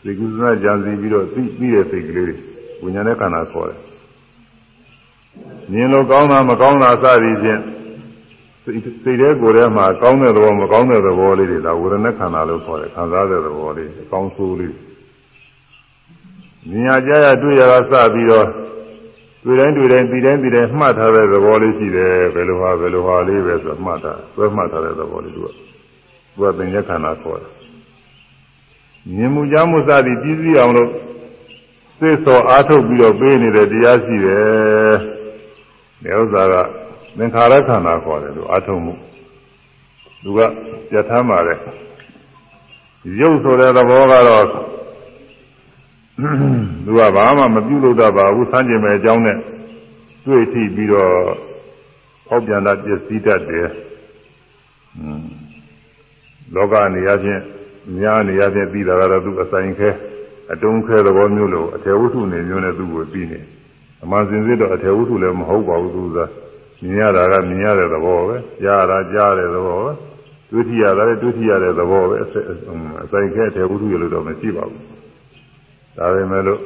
သိကုသနာကြံစီပြီးတော့သိပြီးတဲ့စိတ်ကလေးတွေဝိညာဉ်နဲ့ခန္ဓာခေါ်တယ်မြင်လို့ကောင်းတာမကောင်းတာစသည်ဖြင့်စိတ်ထဲကိုယ်ထဲမှာကောင်းတဲ့သဘောမကောင်းတဲ့သဘောလေးတွေဒါဝေဒနာခန္ဓာလို့ခေါ်တယ်ခံစားတဲ့သဘောလေးအကောင်းဆိုးလေးမြင်ရကြရတွေ့ရကစပြီးတော့ တွေ့တိုင်းတွေ့တိုင်းပြီးတိုင်းပြီးတိုင်းမှတ်ထားတဲ့သဘောလေးရှိတယ်ဘယ်လိုဟာဘယ်လိုဟာလေးပဲဆိုမှတ်တာဆွဲမှတ်ထားတဲ့သဘောလေးသူကသူကသင်္ကြခန္ဓာခေါ်တယ်မြင်မှုကြားမှုစသည်ပြည့်စည်အောင်လို့သိစောအားထုတ်ပြီးတော့ပေးနေတဲ့တရားရှိတယ်ဒီဥစ္စာကသင်္ခါရခန္ဓာခေါ်တယ်သူအားထုတ်မှုသူကပြဋ္ဌာန်းပါတယ်ရုပ်ဆိုတဲ့သဘောကတော့ သူကဘာမှမပြုလုပ်တတ်ပါဘူးဆန်းကျင်မဲ့အကြောင်းနဲ့တွေ့ထိပြီးတော့ဟောက်ပြန်တာပစ္စည်းတတ်တယ်။อืมလောကနေရာချင်းများနေရာချင်းပြီးတာကတော့သူအဆိုင်ခဲအတုံးခဲသဘောမျိုးလို့အထေဝုထုနေမျိုးနဲ့သူ့ကိုပြီးနေ။အမှန်စင်စစ်တော့အထေဝုထုလည်းမဟုတ်ပါဘူးသူကမြင်ရတာကမြင်ရတဲ့သဘောပဲကြားရတာကြားတဲ့သဘောပဲတွေ့ထိရတာလည်းတွေ့ထိရတဲ့သဘောပဲအဆိုင်ခဲအထေဝုထုရလို့တော့မရှိပါဘူး။ ဒါပေမဲ့လို့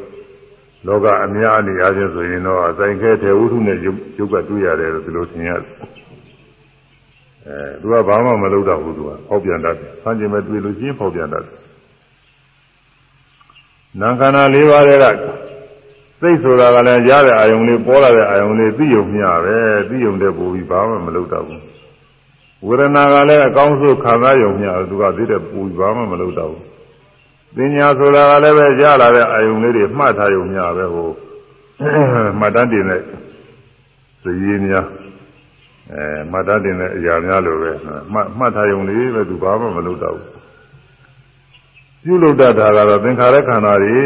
လောကအများအနေအားဖြင့်ဆိုရင်တော့အဆိုင်ခဲတဲ့ဝုထုနဲ့ရုပ်ကတွေ့ရတယ်လို့ဒီလိုသင်ရတယ်အဲသူကဘာမှမလုပ်တော့ဘူးသူကဖောက်ပြန်တတ်တယ်ဆန်းကျင်မဲ့တွေ့လို့ချင်းဖောက်ပြန်တတ်တယ်နာခန္ဓာ၄ပါးတွေကစိတ်ဆိုတာကလည်းရတဲ့အာယုံလေးပေါ်လာတဲ့အာယုံလေးသိယုံမျှပဲသိယုံတဲ့ပူပြီးဘာမှမလုပ်တော့ဘူးဝေဒနာကလည်းအကောင်းဆုံးခံစားယုံမျှသူကသိတဲ့ပူပြီးဘာမှမလုပ်တော့ဘူး ပညာဆိုတာကလည်းပဲရလာတဲ့အာယုံလေးတွေမှတ်ထားရုံများပဲဟိုမှတ်တတ်တင်တဲ့စည်ရင်းများအဲမှတ်တတ်တင်တဲ့အရာများလိုပဲမှတ်မှတ်ထားရုံလေးပဲသူဘာမှမလုပ်တော့ဘူးပြုလုပ်တတ်တာကတော့သင်္ခါရခန္ဓာတွေ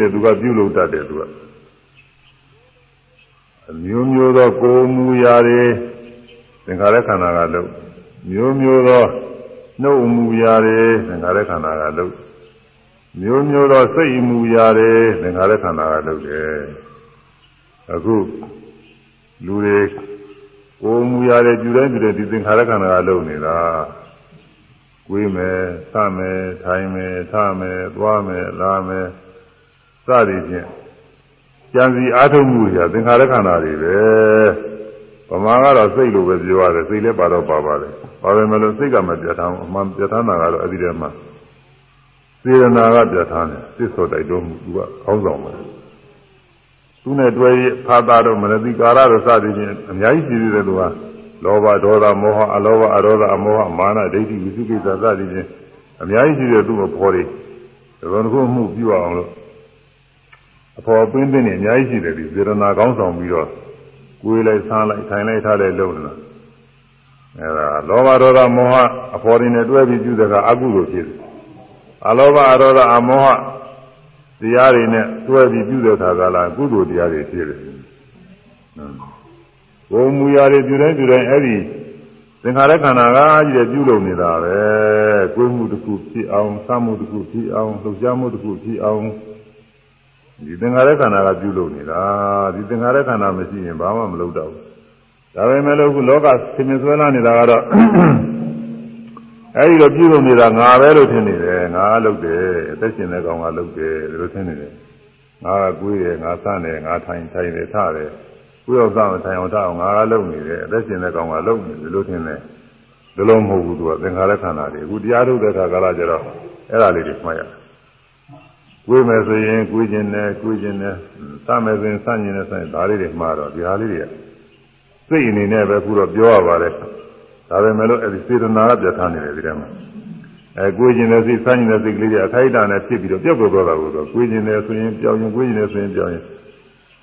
တဲ့သူကပြုလုပ်တတ်တယ်သူကအမျိုးမျိုးသောကိုယ်မူရာတွေသင်္ခါရခန္ဓာကလုပ်မျိုးမျိုးသောနှုတ်မူရာတွေသင်္ခါရခန္ဓာကလုပ် မျိုးမျိုးသောစိတ်မှုရတယ်သင်္ခါရခန္ဓာကလုပ်တယ်အခုလူတွေကိုယ်မူရတယ်ပြုတိုင်းပြုတိုင်းဒီသင်္ခါရခန္ဓာကလုပ်နေတာကိုယ်မယ်သမယ်ထိုင်မယ်ထမယ်သွားမယ်လာမယ်စသည်ဖြင့်ကြံစီအားထုတ်မှုတွေသင်္ခါရခန္ဓာတွေပဲဗမာကတော့စိတ်လိုပဲပြောရတယ်စိတ်လည်းပါတော့ပါပါတယ်ပါပဲမလို့စိတ်ကမပြတ်ထားဘူးအမှန်ပြတ်ထားတာကတော့အဲ့ဒီထဲမှာ စေရနာကပြတ်ထားတယ်စစ်စောတိုက်တော်မူသူကခေါင်းဆောင်ပဲသူနဲ့တွဲရဖာတာတော့မနတိကာရတော့စသည်ဖြင့်အများကြီးရှိသေးတယ်သူကလောဘဒေါသမောဟအလောဘအရောဓအမောဟမာနဒိဋ္ဌိဝိသုကိစ္စစသည်ဖြင့်အများကြီးရှိတဲ့သူ့ကိုဖော်တယ်ဒါကခုမှုပြုအောင်လို့အဖော်ပင်းပင်းနေအများကြီးရှိတယ်ဒီစေရနာကောင်းဆောင်ပြီးတော့ကိုယ်လိုက်ဆန်းလိုက်ထိုင်လိုက်ထားတဲ့လုံလားအဲဒါလောဘဒေါသမောဟအဖော်တွေနဲ့တွဲပြီးပြုတဲ့ကအကုသိုလ်ဖြစ်တယ် အလောဘအရောဓအမောဟတရားတွေနဲ့တွဲပြီးပြုတဲ့အခါကလာကုသိုလ်တရားတွေဖြစ်တယ်ဘုံမူရာတွေပြုတိုင်းပြုတိုင်းအဲ့ဒီသင်္ခါရခန္ဓာကကြီးပြုလုပ်နေတာပဲကိုယ်မှုတစ်ခုဖြစ်အောင်သမှုတစ်ခုဖြစ်အောင်လှုပ်ရှားမှုတစ်ခုဖြစ်အောင်ဒီသင်္ခါရခန္ဓာကပြုလုပ်နေတာဒီသင်္ခါရခန္ဓာမရှိရင်ဘာမှမလုပ်တော့ဘူးဒါပေမဲ့လို့ခုလောကဆင်မြဆွဲလာနေတာကတော့ အဲဒီလိုပြုလုပ်နေတာငါပဲလို့ထင်နေတယ်ငါလုပ်တယ်အသက်ရှင်တဲ့ကောင်ကလုပ်တယ်ဒီလိုထင်နေတယ်ငါကကိုယ်ရယ်ငါစတယ်ငါထိုင်ထိုင်တယ်ထတယ်ကိုယ်ရောက်စားထိုင်အောင်ထအောင်ငါကလုပ်နေတယ်အသက်ရှင်တဲ့ကောင်ကလုပ်နေတယ်ဒီလိုထင်တယ်ဒီလိုမဟုတ်ဘူးသူကသင်္ခါရခန္ဓာတွေအခုတရားထုတ်တဲ့အခါကလည်းကျတော့အဲ့ဒါလေးတွေမှတ်ရတယ်ကိုယ်မယ်ဆိုရင်ကိုယ်ခြင်းနဲ့ကိုယ်ခြင်းနဲ့စမယ်ဆိုရင်စခြင်းနဲ့ဆိုရင်ဒါလေးတွေမှားတော့ဒီဟာလေးတွေကစိတ်အနေနဲ့ပဲခုတော့ပြောရပါတယ် ဒါပေမဲ့လို့အဲဒီစေတနာကပြဋ္ဌာန်းနေတယ်ဒီထဲမှာအဲကိုယ်ခြင်းနဲ့စိတ်စခြင်းနဲ့စိတ်ကလေးတွေအခိုက်အတန့်နဲ့ဖြစ်ပြီးတော့ပြောက်ပြောက်သွားတာကိုတော့ကိုယ်ခြင်းနဲ့ဆိုရင်ပြောင်းရင်ကိုယ်ခြင်းနဲ့ဆိုရင်ပြောင်းရင်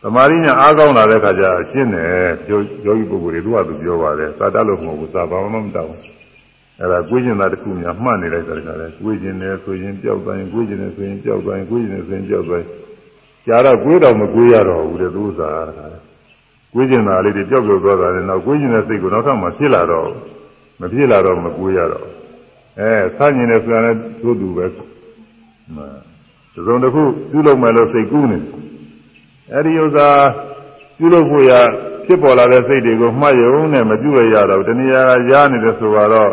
သမာဓိညာအားကောင်းလာတဲ့ခါကျအရှင်းတယ်ယောဂီပုဂ္ဂိုလ်တွေသူကသူပြောပါတယ်စာတတ်လို့မဟုတ်ဘူးစာဘာမှမတောင်းအဲ့ဒါကိုယ်ကျင်တာတစ်ခုများမှတ်နေလိုက်တယ်ခါလဲကိုယ်ကျင်တယ်ဆိုရင်ပျောက်သွားရင်ကိုယ်ကျင်တယ်ဆိုရင်ပျောက်သွားရင်ကိုယ်ကျင်တယ်ဆိုရင်ပျောက်သွားရင်ကြာတော့ကိုယ်တော်မကိုယ်ရတော့ဘူးတဲ့သူဥစ္စာကို ယ်ကျင်တာလေးတွေပျောက်ပျောက်သွားတာလည်းနောက်ကိုယ်ကျင်တဲ့စိတ်ကိုနောက်ထပ်မှဖြစ်လာတော့မဖြစ်လာတော့မကိုယ်ရတော့အဲဆန့်ကျင်တယ်ဆိုတာလည်းသို့တူပဲသုံးတစ်ခုပြုလုပ်မယ်လို့စိတ်ကူးနေအဲ့ဒီဥစ္စာပြုလုပ်ဖို့ရဖြစ်ပေါ်လာတဲ့စိတ်တွေကိုမှတ်ရုံနဲ့မပြုရရတော့တဏှာကရားနေတယ်ဆိုတော့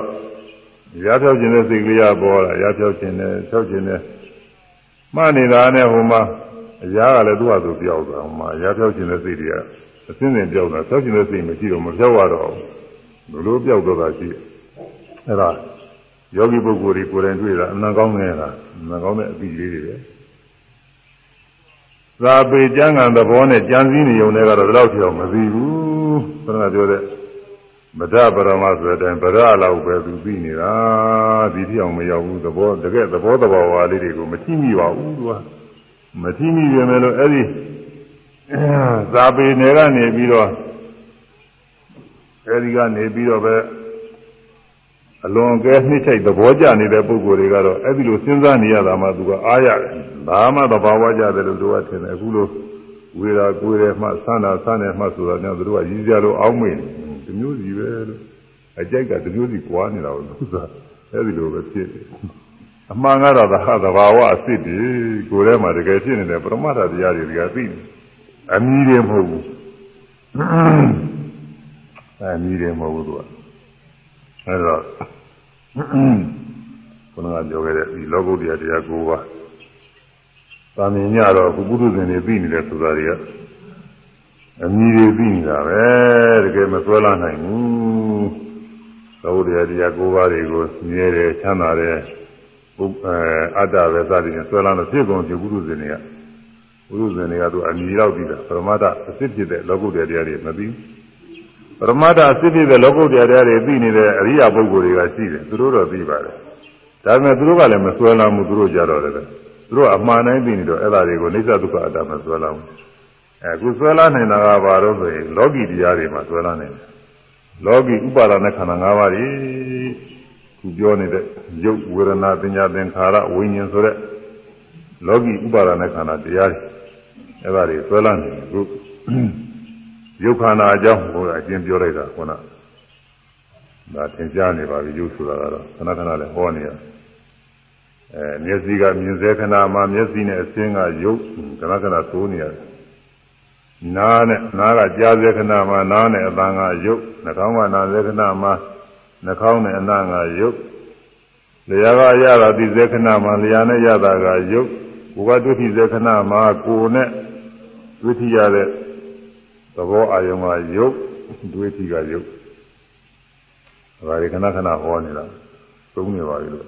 ရားဖြောက်ခြင်းတဲ့စိတ်ကလေးကပေါ်လာရားဖြောက်ခြင်းနဲ့ဖြောက်ခြင်းနဲ့မှတ်နေတာနဲ့ဟိုမှာအရာကလည်းသူ့ဟာသူပြောက်သွားဟိုမှာရားဖြောက်ခြင်းတဲ့စိတ်တွေက အစင်းစင်ပြောက်တာဖြောက်ခြင်းတဲ့စိတ်မရှိတော့မဖြောက်ရတော့ဘူးလိုလိုပြောက်တော့တာရှိအဲ့ဒါယောဂီပုဂ္ဂိုလ်တွေကိုယ်တိုင်တွေ့တာအနံကောင်းနေတာအနံကောင်းတဲ့အပြီးလေးတွေပဲသာပေကျမ်းဂန်သဘောနဲ့ကြံစည်နေုံနဲ့ကတော့ဒီလောက်ပြောမသိဘူးဘုရားပြောတဲ့ဗဒပရမဆိုတဲ့အတိုင်းဗဒလောက်ပဲသူသိနေတာဒီတိအောင်မရောက်ဘူးသဘောတကယ်သဘောတဘာဝလေးတွေကိုမသိမိပါဘူးသူကမသိမိပြန်မယ်လို့အဲ့ဒီ သာပေနယ်ကနေပြီးတော့အဲဒီကနေပြီးတော့ပဲအလွန်ကဲနှိမ့်ချိုက်သဘောကျနေတဲ့ပုဂ္ဂိုလ်တွေကတော့အဲ့ဒီလိုစဉ်းစားနေရတာမှသူကအားရတယ်ဘာမှသဘာဝကျတယ်လို့သူကထင်တယ်အခုလိုဝေရာကိုယ်ရမှဆန္ဒဆန်းတယ်မှဆိုတာကြောင့်သူတို့ကရည်ကြလို့အောင်းမေ့ဒီမျိုးစီပဲလို့အကြိုက်ကဒီမျိုးစီကွာနေတာကိုသူကအဲ့ဒီလိုပဲဖြစ်တယ်အမှန်ကတော့သဟသဘာဝအစ်စ်ဒီကိုယ်ထဲမှာတကယ်ဖြစ်နေတဲ့ပရမတ္ထတရားတွေကသိတယ် အမီးတွေမဟုတ်ဘူးအမီးတွေမဟုတ်ဘူးသူကအဲတော့ဘုရားပြောခဲ့တဲ့ဒီလောကုတ္တရာတရား၉ပါးသာမင်ညတော့ဘုပုထုဇဉ်တွေပြီးနေတယ်ဆိုတာတွေကအမည်တွေပြီးနေတာပဲတကယ်မဆွဲလာနိုင်ဘူးလောကုတ္တရာတရား၉ပါးတွေကိုမြဲတယ်ချမ်းသာတယ်ဘုအဲအတ္တပဲစသည်ဖြင့်ဆွဲလာလို့ဖြစ်ကုန်ပြီဘုပုထုဇဉ်တွေက ဘုပုထုဇဉ်တွေကသူအမည်ရောက်ပြီးတာပရမတ္တအစစ်ဖြစ်တဲ့လောကုတ္တရာတရားတွေမသိဘူးပရမတ္ထအစစ်ဖြစ်တဲ့လောကုတ္တရာတရားတွေသိနေတဲ့အရိယာပုဂ္ဂိုလ်တွေကရှိတယ်သူတို့တော့သိပါတယ်ဒါပေမဲ့သူတို့ကလည်းမဆွဲလာမှုသူတို့ကြတော့တယ်သူတို့အမှန်တိုင်းသိနေတော့အဲ့ဒါတွေကိုအိစ္ဆဒုက္ခအတ္တမဆွဲလာဘူးအခုဆွဲလာနိုင်တာကဘာလို့ဆိုရင်လောကီတရားတွေမှာဆွဲလာနိုင်တယ်လောကီဥပါဒနာခန္ဓာ၅ပါးတွေခုပြောနေတဲ့ရုပ်ဝေဒနာပညာသင်္ခါရဝိညာဉ်ဆိုတဲ့လောကီဥပါဒနာခန္ဓာတရားတွေ အဲ့ဒါတွေဆွဲလာနေတယ်ခုရုပ်ခန္ဓာအကြောင်းကိုအကျဉ်းပြောလိုက်တာခုနဒါသင်ကြားနေပါပြီရုပ်ဆိုတာကတော့ခဏခဏလည်းဟောနေရအဲမျက်စိကမြင်စေခဏမှာမျက်စိနဲ့အစင်းကရုပ်ခဏခဏသိုးနေရတယ်နားနဲ့နားကကြားစေခဏမှာနားနဲ့အသံကရုပ်နှာခေါင်းကနားစေခဏမှာနှာခေါင်းနဲ့အနားကရုပ်လျာကရတာဒီစေခဏမှာလျာနဲ့ရတာကရုပ်ကိုယ်ကတွေ့ထိစေခဏမှာကိုယ်နဲ့ တွေ့ထိရတဲ့သဘောအာယုံကယုတ်တွေးကြည့်ကရုပ်ဒါရီခဏခဏဟောနေတာသုံးနေပါပြီလို့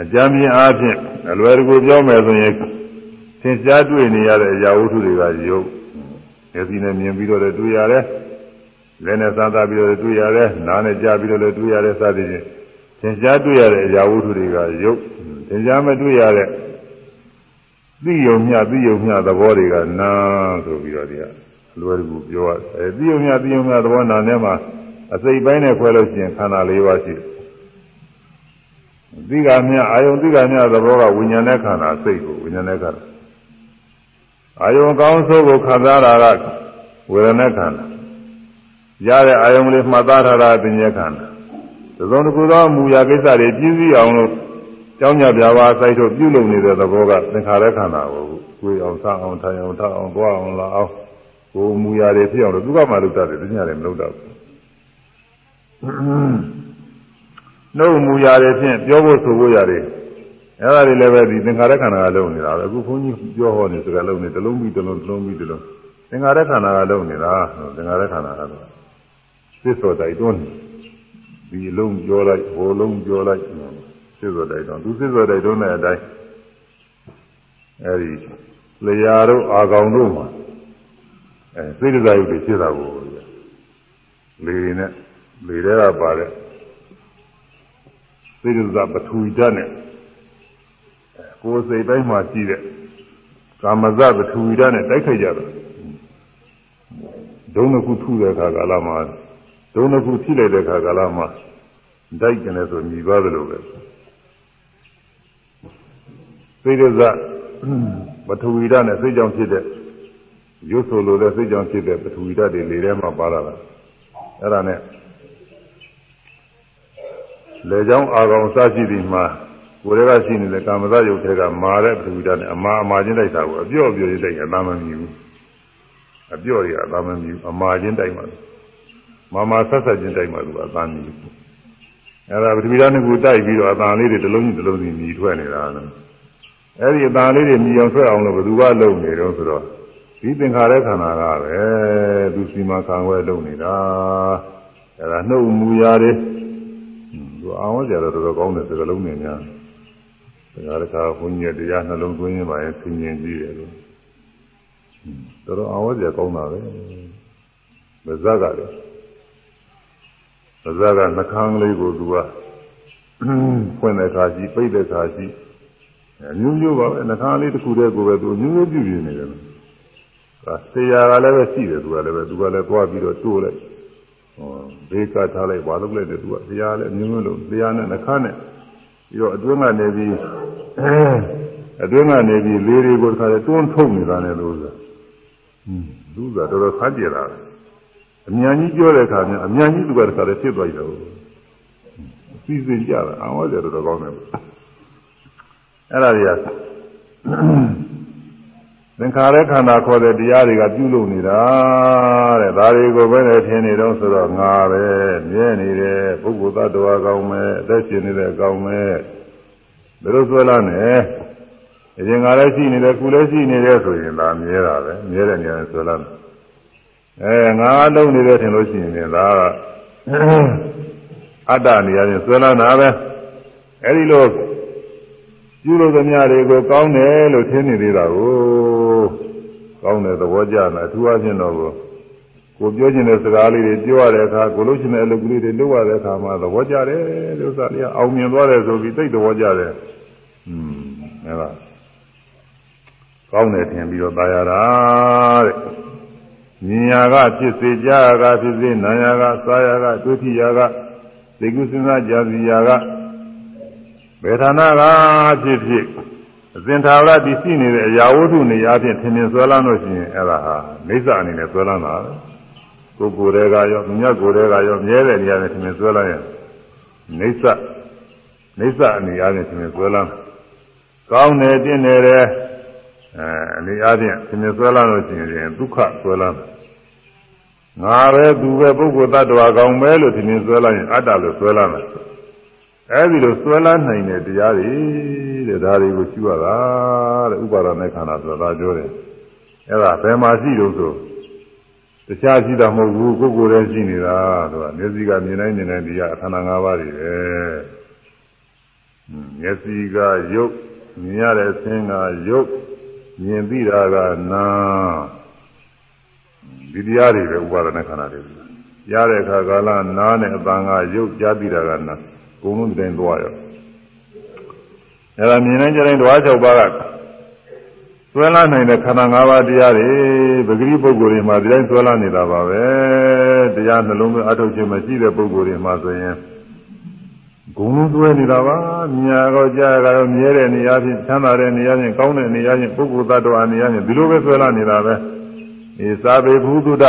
အကြမ်းပြင်းအားဖြင့်အလွယ်တကူပြောမယ်ဆိုရင်သင်ကြားတွေ့နေရတဲ့အရာဝတ္ထုတွေကရုပ်မျက်စိနဲ့မြင်ပြီးတော့လည်းတွေ့ရတယ်လက်နဲ့စားသားပြီးတော့လည်းတွေ့ရတယ်နားနဲ့ကြားပြီးတော့လည်းတွေ့ရတယ်စသဖြင့်သင်ကြားတွေ့ရတဲ့အရာဝတ္ထုတွေကရုပ်သင်ကြားမတွေ့ရတဲ့ သိယုံမြသိယုံမြသဘောတွေကနာဆိုပြီးတော့ဒီကလွယ်ကူပြောရအဲသိယုံမြသိယုံမြသဘောနာထဲမှာအစိတ်ပိုင်းနဲ့ခွဲလို့ရှိရင်ခန္ဓာ၄ပါးရှိတယ်သိကမြအာယုံသိကမြသဘောကဝိညာဉ်နဲ့ခန္ဓာစိတ်ကိုဝိညာဉ်နဲ့ခန္ဓာအာယုံကောင်းဆိုးကိုခံစားတာကဝေဒနာခန္ဓာရတဲ့အာယုံလေးမှတ်သားထားတာပညာခန္ဓာသုံးတစ်ခုသောမူရာကိစ္စတွေပြည့်စည်အောင်လို့ ကျောင်းညပြပါစိုက်ထုတ်ပြုလုပ်နေတဲ့သဘောကသင်္ခါရခန္ဓာကိုကိုယ်အောင်စားအောင်ထိုင်အောင်ထားအောင်သွားအောင်လာအောင်ကိုယ်မူရာတွေဖြစ်အောင်လို့သူကမှလုပ်တတ်တယ်သူညလည်းမလုပ်တတ်ဘူးနှုတ်မူရာတွေဖြင့်ပြောဖို့ဆိုဖို့ရတယ်အဲ့ဒါတွေလည်းပဲဒီသင်္ခါရခန္ဓာကလုံးနေတာပဲအခုခွန်ကြီးပြောဟောနေစကားလုံးနေတစ်လုံးပြီးတစ်လုံးတစ်လုံးပြီးတစ်လုံးသင်္ခါရခန္ဓာကလုံးနေတာသင်္ခါရခန္ဓာကတော့သစ္စောတိုက်တွန်းဒီလုံးပြောလိုက်ဟိုလုံးပြောလိုက် သစ္စောတိုက်တွန်းသူသစ္စောတိုက်တွန်းတဲ့အတိုင်းအဲဒီလျာတို့အာကောင်တို့မှာအဲစိတ်ဒဇာယုတွေဖြစ်တာကိုလေနဲ့လေထဲကပါတဲ့စိတ်ဒဇပထူဓာတ်နဲ့ကိုယ်စိတ်တိုင်းမှာရှိတဲ့ကာမဇပထူဓာတ်နဲ့တိုက်ခိုက်ကြတာဒုံနှစ်ခုထုတဲ့အခါကာလမှာဒုံနှစ်ခုထိလိုက်တဲ့အခါကာလမှာတိုက်ကျင်တယ်ဆိုညီသွားတယ်လို့ပဲ စိတ်ဒဇပထဝီဓာတ်နဲ့စိတ်ကြောင့်ဖြစ်တဲ့ရုပ်ဆိုလိုတဲ့စိတ်ကြောင့်ဖြစ်တဲ့ပထဝီဓာတ်တွေလေထဲမှာပါလာတာအဲ့ဒါနဲ့လေကြောင်းအာကောင်စရှိသည်မှာကိုယ်တည်းကရှိနေတဲ့ကာမဇယုတ်ထဲကမာတဲ့ပထဝီဓာတ်နဲ့အမာအမာချင်းတိုက်တာကိုအပြော့အပြော့ချင်းတိုက်ရင်အသာမမြည်ဘူးအပြော့တွေကအသာမမြည်ဘူးအမာချင်းတိုက်မှမာမာဆက်ဆက်ချင်းတိုက်မှသူအသာမြည်ဘူးအဲ့ဒါပထဝီဓာတ်နဲ့ကိုတိုက်ပြီးတော့အသာလေးတွေတစ်လုံးချင်းတစ်လုံးစီမြည်ထွက်နေတာလို့ အဲ့ဒီအသာလေးတွေမြည်အောင်ဆွဲအောင်လို့ဘယ်သူကလုပ်နေတော့ဆိုတော့ဒီသင်္ခါရခန္ဓာကပဲသူစီမခံဝဲလုပ်နေတာအဲ့ဒါနှုတ်မူရာတွေသူအောင်ဝကြတော့တော်တော်ကောင်းတဲ့စကားလုံးတွေများဒါကတခါဘုန်းကြီးတရားနှလုံးသွင်းရင်ပါရင်ဆင်ញင်ကြည့်တယ်လို့တော်တော်အောင်ဝကြကောင်းတာပဲမဇက်ကလည်းမဇက်ကနှခမ်းလေးကိုသူကဖွင့်တဲ့ခါရှိပိတ်တဲ့ခါရှိ အမျိုးမျိုးပါပဲနှခမ်းလေးတစ်ခုတည်းကိုပဲသူအမျိုးမျိုးပြုပြနေတယ်ဆရာကလည်းပဲရှိတယ်သူကလည်းပဲသူကလည်းသွားပြီးတော့တိုးလိုက်ဟောဘေးကထားလိုက်ဘာလုပ်လိုက်တယ်သူကဆရာလည်းအမျိုးမျိုးလုံးဆရာနဲ့နှခမ်းနဲ့ပြီးတော့အတွင်းကနေပြီးအတွင်းကနေပြီးလေးတွေကိုတစ်ခါလဲတွန်းထုတ်နေတာနဲ့လို့ဆိုသူကတော်တော်ခါကြရတာအမြန်ကြီးပြောတဲ့အခါကျအမြန်ကြီးသူကတစ်ခါလဲဖြစ်သွားကြတယ်စီစဉ်ကြတာအောင်ရတော်တော်ကောင်းတယ် အဲ့ဒါတွေကသင်္ခါရခန္ဓာခေါ်တဲ့တရားတွေကပြုလုပ်နေတာတဲ့ဒါတွေကိုပဲနဲ့ထင်နေတော့ဆိုတော့ငါပဲမြဲနေတယ်ပုဂ္ဂိုလ်သတ္တဝါကောင်းမယ်အသက်ရှင်နေတယ်ကောင်းမယ်ဒါလို့ဆိုလာနေအရင်ကလည်းရှိနေတယ်ခုလည်းရှိနေတယ်ဆိုရင်ဒါမြဲတာပဲမြဲတဲ့နေရာဆိုလာအဲငါလုံးနေတယ်ထင်လို့ရှိရင်ဒါအတ္တနေရာချင်းဆွဲလာတာပဲအဲဒီလို ပြုလို့သမျှတွေကိုကောင်းတယ်လို့ထင်နေသေးတာကိုကောင်းတဲ့သဘောကျတာအထူးအချင်းတော့ကိုကိုပြောချင်တဲ့စကားလေးတွေပြောရတဲ့အခါကိုလို့ချင်တဲ့အလုပ်ကလေးတွေလုပ်ရတဲ့အခါမှာသဘောကျတယ်လို့ဆိုတာလေးအောင်မြင်သွားတယ်ဆိုပြီးသိသဘောကျတယ်อืมအဲဒါကောင်းတယ်ထင်ပြီးတော့ตายရတာတဲ့ဉာဏ်ကဖြစ်စေကြားရကဖြစ်စေနာယကစားရကဒုတိယကသိကုစဉ်းစားကြစီရကဘယ် ဌာနကဖြစ်ဖြစ်အစဉ်သာဝရတည်ရှိနေတဲ့အရာဝတ္ထုနေရာဖြင့်ထင်မြင်ဆွဲလန်းလို့ရှိရင်အဲ့ဒါဟာမိစ္ဆာအနေနဲ့ဆွဲလန်းတာကိုယ်ကိုယ်တွေကရောမြတ်ကိုယ်တွေကရောမြဲတဲ့နေရာနဲ့ထင်မြင်ဆွဲလန်းရင်မိစ္ဆာမိစ္ဆာအနေအားဖြင့်ထင်မြင်ဆွဲလန်းကောင်းတယ်တင်းတယ်အဲအနေအားဖြင့်ထင်မြင်ဆွဲလန်းလို့ရှိရင်ဒုက္ခဆွဲလန်းငါပဲသူပဲပုဂ္ဂိုလ်တ attva ကောင်းပဲလို့ထင်မြင်ဆွဲလန်းရင်အတ္တလို့ဆွဲလန်းတယ် အဲဒီလိုဆွဲလန်းနိုင်တဲ့တရားတွေတဲ့ဒါတွေကိုရှုရတာတဲ့ဥပါဒနဲ့ခန္ဓာဆိုတာပြောတယ်အဲဒါဘယ်မှာရှိတုံးဆိုတခြားရှိတာမဟုတ်ဘူးကိုယ်ကိုယ်တည်းရှိနေတာဆိုတာမျက်စိကမြင်နိုင်မြင်နိုင်တရားခန္ဓာ၅ပါးတွေပဲမျက်စိကရုပ်မြင်ရတဲ့အသင်းကရုပ်မြင်သိတာကနာဒီတရားတွေပဲဥပါဒနဲ့ခန္ဓာတွေရတဲ့အခါကာလနားနဲ့အပံကရုပ်ကြားသိတာကနား ဘုံလုံးတိုင်းသွားရောအဲဒါမြင်တိုင်းကြတိုင်းဓဝါ၆ပါးကဆွဲလာနိုင်တဲ့ခန္ဓာ၅ပါးတရားတွေပဂရိပုဂ္ဂိုလ်တွေမှာဒီတိုင်းဆွဲလာနေတာပါပဲတရားနှလုံးသွင်းအထုတ်ခြင်းမရှိတဲ့ပုဂ္ဂိုလ်တွေမှာဆိုရင်ဂုံလုံးသွဲနေတာပါညာကောကြားကတော့မြဲတဲ့နေရာချင်းချမ်းသာတဲ့နေရာချင်းကောင်းတဲ့နေရာချင်းပုဂ္ဂိုလ်သတ္တဝါနေရာချင်းဒီလိုပဲဆွဲလာနေတာပဲဒီသာဘေဘုဒ္ဓ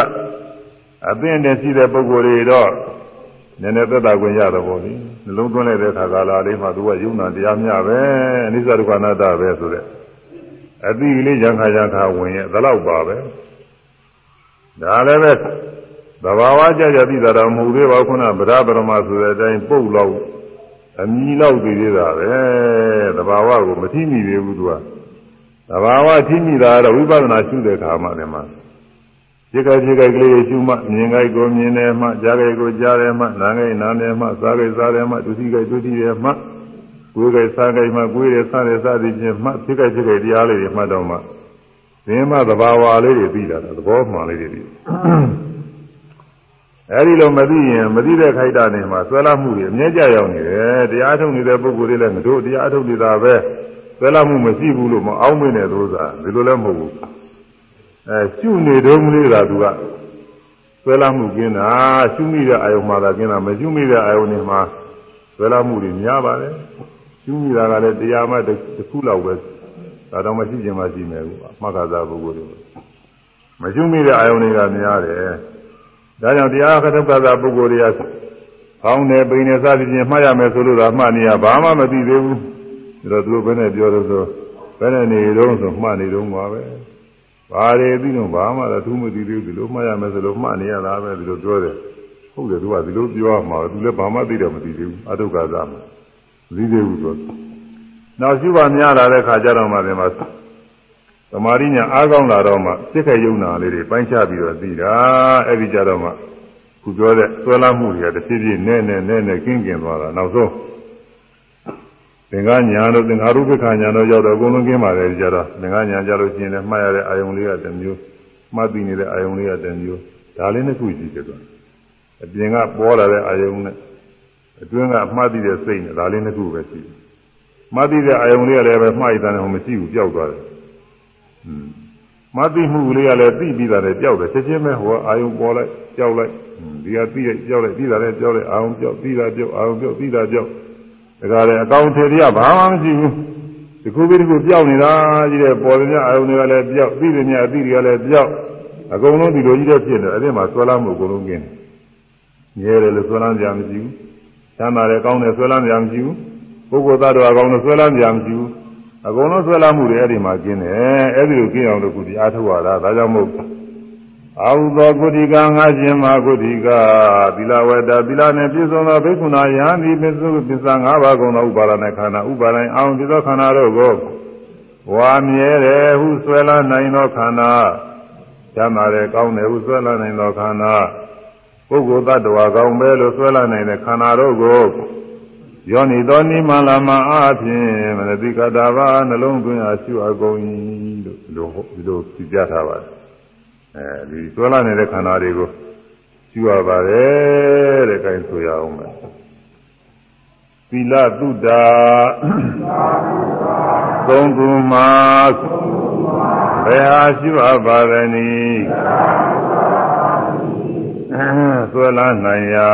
အသင့်တည်းရှိတဲ့ပုဂ္ဂိုလ်တွေတော့ နည်းနည်းသက်သာခွင့်ရတော့ဗောလေနှလုံးသွင်းလိုက်တဲ့အခါကာလလေးမှာသူကယုံနာတရားမျှပဲအနိစ္စဒုက္ခအနတ္တပဲဆိုတဲ့အတိလေးရံခါရံခါဝင်ရဲ့ဒါတော့ပါပဲဒါလည်းပဲသဘာဝကြကြသိတာတော့မဟုတ်သေးပါဘူးခုနဗဒဗရမဆိုတဲ့အတိုင်းပုတ်လောက်အမီလောက်သိသေးတာပဲသဘာဝကိုမထိမိသေးဘူးသူကသဘာဝထိမိတာကတော့ဝိပဿနာရှုတဲ့အခါမှလည်းမှာ ခြေကခြေကကလေးရှုမှမြင်ကြိုက်ကိုမြင်တယ်မှကြားကြိုက်ကိုကြားတယ်မှနားကြိုက်နားတယ်မှစားကြိုက်စားတယ်မှဒုတိယကြိုက်ဒုတိယမှကိုယ်ကြိုက်စားကြိုက်မှကိုယ်ရစားတယ်စားသည်ဖြင့်မှခြေကခြေကတရားလေးတွေမှတ်တော့မှသင်္မသဘာဝလေးတွေပြီးတာသဘောမှန်လေးတွေပြီးအဲဒီလိုမသိရင်မသိတဲ့ခိုက်တာနေမှာဆွဲလာမှုတွေအမြဲကြရောက်နေတယ်တရားထုတ်နေတဲ့ပုဂ္ဂိုလ်တွေလည်းမတို့တရားထုတ်နေတာပဲဆွဲလာမှုမရှိဘူးလို့မအောင်မင်းတဲ့သို့သာဒီလိုလည်းမဟုတ်ဘူး အဲရှုနေတုံးလေးသာသူကဆွဲလာမှုကင်းတာရှုမိတဲ့အာယုံမှာသာကင်းတာမရှုမိတဲ့အာယုံတွေမှာဆွဲလာမှုတွေများပါတယ်ရှုမိတာကလည်းတရားမှတစ်ခုလောက်ပဲဒါတော့မရှိခြင်းမရှိမယ်ဘူးအမှတ်ကစားပုဂ္ဂိုလ်တွေမရှုမိတဲ့အာယုံတွေကများတယ်ဒါကြောင့်တရားခတုကသာပုဂ္ဂိုလ်တွေကဖောင်းတယ်ပိန်တယ်စသဖြင့်မှတ်ရမယ်ဆိုလို့တော့မှတ်နေရဘာမှမသိသေးဘူးဒါတော့သူတို့ဘယ်နဲ့ပြောလို့ဆိုဘယ်နဲ့နေတော့ဆိုမှတ်နေတော့ပါပဲ ဘာတွေပြီးတော့ဘာမှတော့သူမသိသေးဘူးဒီလိုမှတ်ရမယ်ဆိုလို့မှတ်နေရတာပဲဒီလိုပြောတယ်ဟုတ်တယ်သူကဒီလိုပြောမှာသူလည်းဘာမှသိတော့မသိသေးဘူးအတုကသာမသိသေးဘူးဆိုနောက်ရှိပါများလာတဲ့ခါကျတော့မှဒီမှာသမာဓိညာအားကောင်းလာတော့မှစိတ်ခယုံနာလေးတွေပိုင်းခြားပြီးတော့သိတာအဲ့ဒီကြတော့မှခုပြောတဲ့ဆွဲလာမှုတွေကတစ်ဖြည်းဖြည်းနဲ့နဲ့နဲ့နဲ့ကင်းကင်သွားတာနောက်ဆုံး သင်္ကညာတို့သင်္ခါရုပ္ပခညာတို့ရောက်တော့အကုန်လုံးကင်းပါတယ်ကြတော့သင်္ကညာကြလို့ရှိရင်လည်းမှားရတဲ့အာယုံလေးကတစ်မျိုးမှတ်ပြီးနေတဲ့အာယုံလေးကတစ်မျိုးဒါလေးနှစ်ခုရှိတယ်ကွာအပြင်ကပေါ်လာတဲ့အာယုံနဲ့အတွင်းကမှတ်ပြီးတဲ့စိတ်နဲ့ဒါလေးနှစ်ခုပဲရှိတယ်မှတ်ပြီးတဲ့အာယုံလေးကလည်းပဲမှားရတဲ့ဟိုမရှိဘူးပျောက်သွားတယ်မသိမှုလေးကလည်းသိပြီးတာလည်းကြောက်တယ်ချက်ချင်းပဲဟိုအာယုံပေါ်လိုက်ကြောက်လိုက်ဒီကသိရကြောက်လိုက်ပြီးတာလည်းကြောက်လိုက်အာယုံကြောက်ပြီးတာကြောက်အာယုံကြောက်ပြီးတာကြောက် ဒါကြလည်းအကောင့်ထေရဘာမှမရှိဘူးဒီခုပြီးဒီခုပြောက်နေတာကြီးတဲ့ပေါ်တဲ့အာယုံတွေကလည်းပြောက်ပြီးတဲ့ညအသိတွေကလည်းပြောက်အကုန်လုံးဒီလိုကြီးတဲ့ဖြစ်နေအဲ့ဒီမှာဆွဲလာမှုအကုန်လုံးကင်းတယ်ငြဲတယ်လို့ဆွဲလန်းကြမရှိဘူးချမ်းသာတယ်ကောင်းတယ်ဆွဲလန်းကြမရှိဘူးပုဂ္ဂိုလ်သားတော်အကောင်းလို့ဆွဲလန်းကြမရှိဘူးအကုန်လုံးဆွဲလာမှုတွေအဲ့ဒီမှာကျင်းတယ်အဲ့ဒီလိုကျင်းအောင်လို့ကုသအားထုတ်ရတာဒါကြောင့်မို့ အာဟုသောကုတိကငါရှင်မကုတိကသီလဝတ္တသီလနဲ့ပြည့်စုံသောဘိက္ခုနာယံဒီပစ္စုပစ္စာ၅ပါးကုန်သောဥပါဒနာခန္ဓာဥပါဒိုင်အောင်ဒီသောခန္ဓာတို့ကိုဝါမြဲတယ်ဟုဆွဲလာနိုင်သောခန္ဓာကျမ်းပါတယ်ကောင်းတယ်ဟုဆွဲလာနိုင်သောခန္ဓာပုဂ္ဂိုလ်တ attva ကောင်းပဲလို့ဆွဲလာနိုင်တဲ့ခန္ဓာတို့ကိုယောနိသောနိမလာမအားဖြင့်မနတိကတာဘာနှလုံးသွင်းအားရှုအပ်ကုန်၏လို့ဒီလိုဒီလိုပြထားပါတယ် အဲဒီသွလာနေတဲ့ခန္ဓာတွေကိုရှုရပါတယ်တဲ့အဲဒါဆိုရအောင်မယ်သီလတုဒ္ဒါသုံးခုမှာဘယ်ဟာရှုအပ်ပါသနည်းသွလာနိုင်ရာ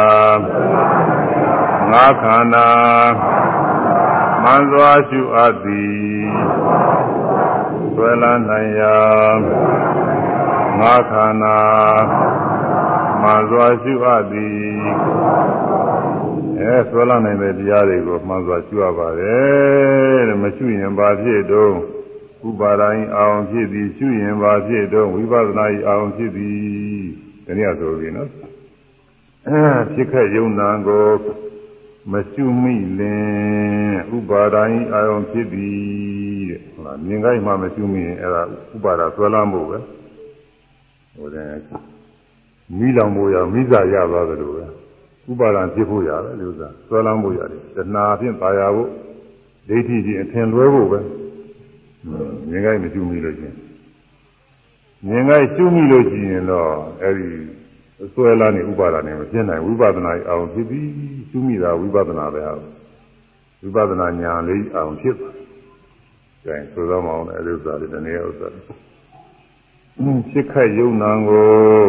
ငါခန္ဓာမှန်စွာရှုအပ်သည်ဆွဲလန်းနိုင်ရာ ငါခန္ဓာမှန်စွာရှုအပ်သည်အဲဆွဲလန်းနိုင်တဲ့တရားတွေကိုမှန်စွာရှုရပါတယ်တဲ့မရှုရင်ဘာဖြစ်တော့ဥပါဒိုင်းအောင်ဖြစ်သည်ရှုရင်ဘာဖြစ်တော့ဝိပဿနာဤအောင်ဖြစ်သည်တနည်းဆိုပြီးနော်အဲဖြစ်ခဲ့ယုံနာကိုမရှုမိလင်ဥပါဒာယအာယုံဖြစ်သည်တဲ့ဟုတ်လားမြင်ကြိုက်မှမရှုမိရင်အဲ့ဒါဥပါဒါဆွဲလမ်းဖို့ပဲ ဟိုတဲ့မိလောင်ဖို့ရမိစာရသွားတယ်လို့ပဲဥပါဒံဖြစ်ဖို့ရတယ်လို့သာဆွဲလမ်းဖို့ရတယ်တဏှာဖြင့်ပါရဖို့ဒိဋ္ဌိဖြင့်အထင်လွဲဖို့ပဲမြင်ကြိုက်မကျူးမိလို့ချင်းမြင်ကြိုက်ကျူးမိလို့ရှိရင်တော့အဲဒီဆွဲလမ်းနေဥပါဒံနဲ့မဖြစ်နိုင်ဝိပဿနာအောင်ဖြစ်ပြီးကျူးမိတာဝိပဿနာပဲဟာဝိပဿနာညာလေးအောင်ဖြစ်ပါကျရင်ဆိုတော့မအောင်လည်းအဲဒီဥစ္စာလေးတနည်းဥစ္စာဖြ စ်ခတ်ယုံနာကို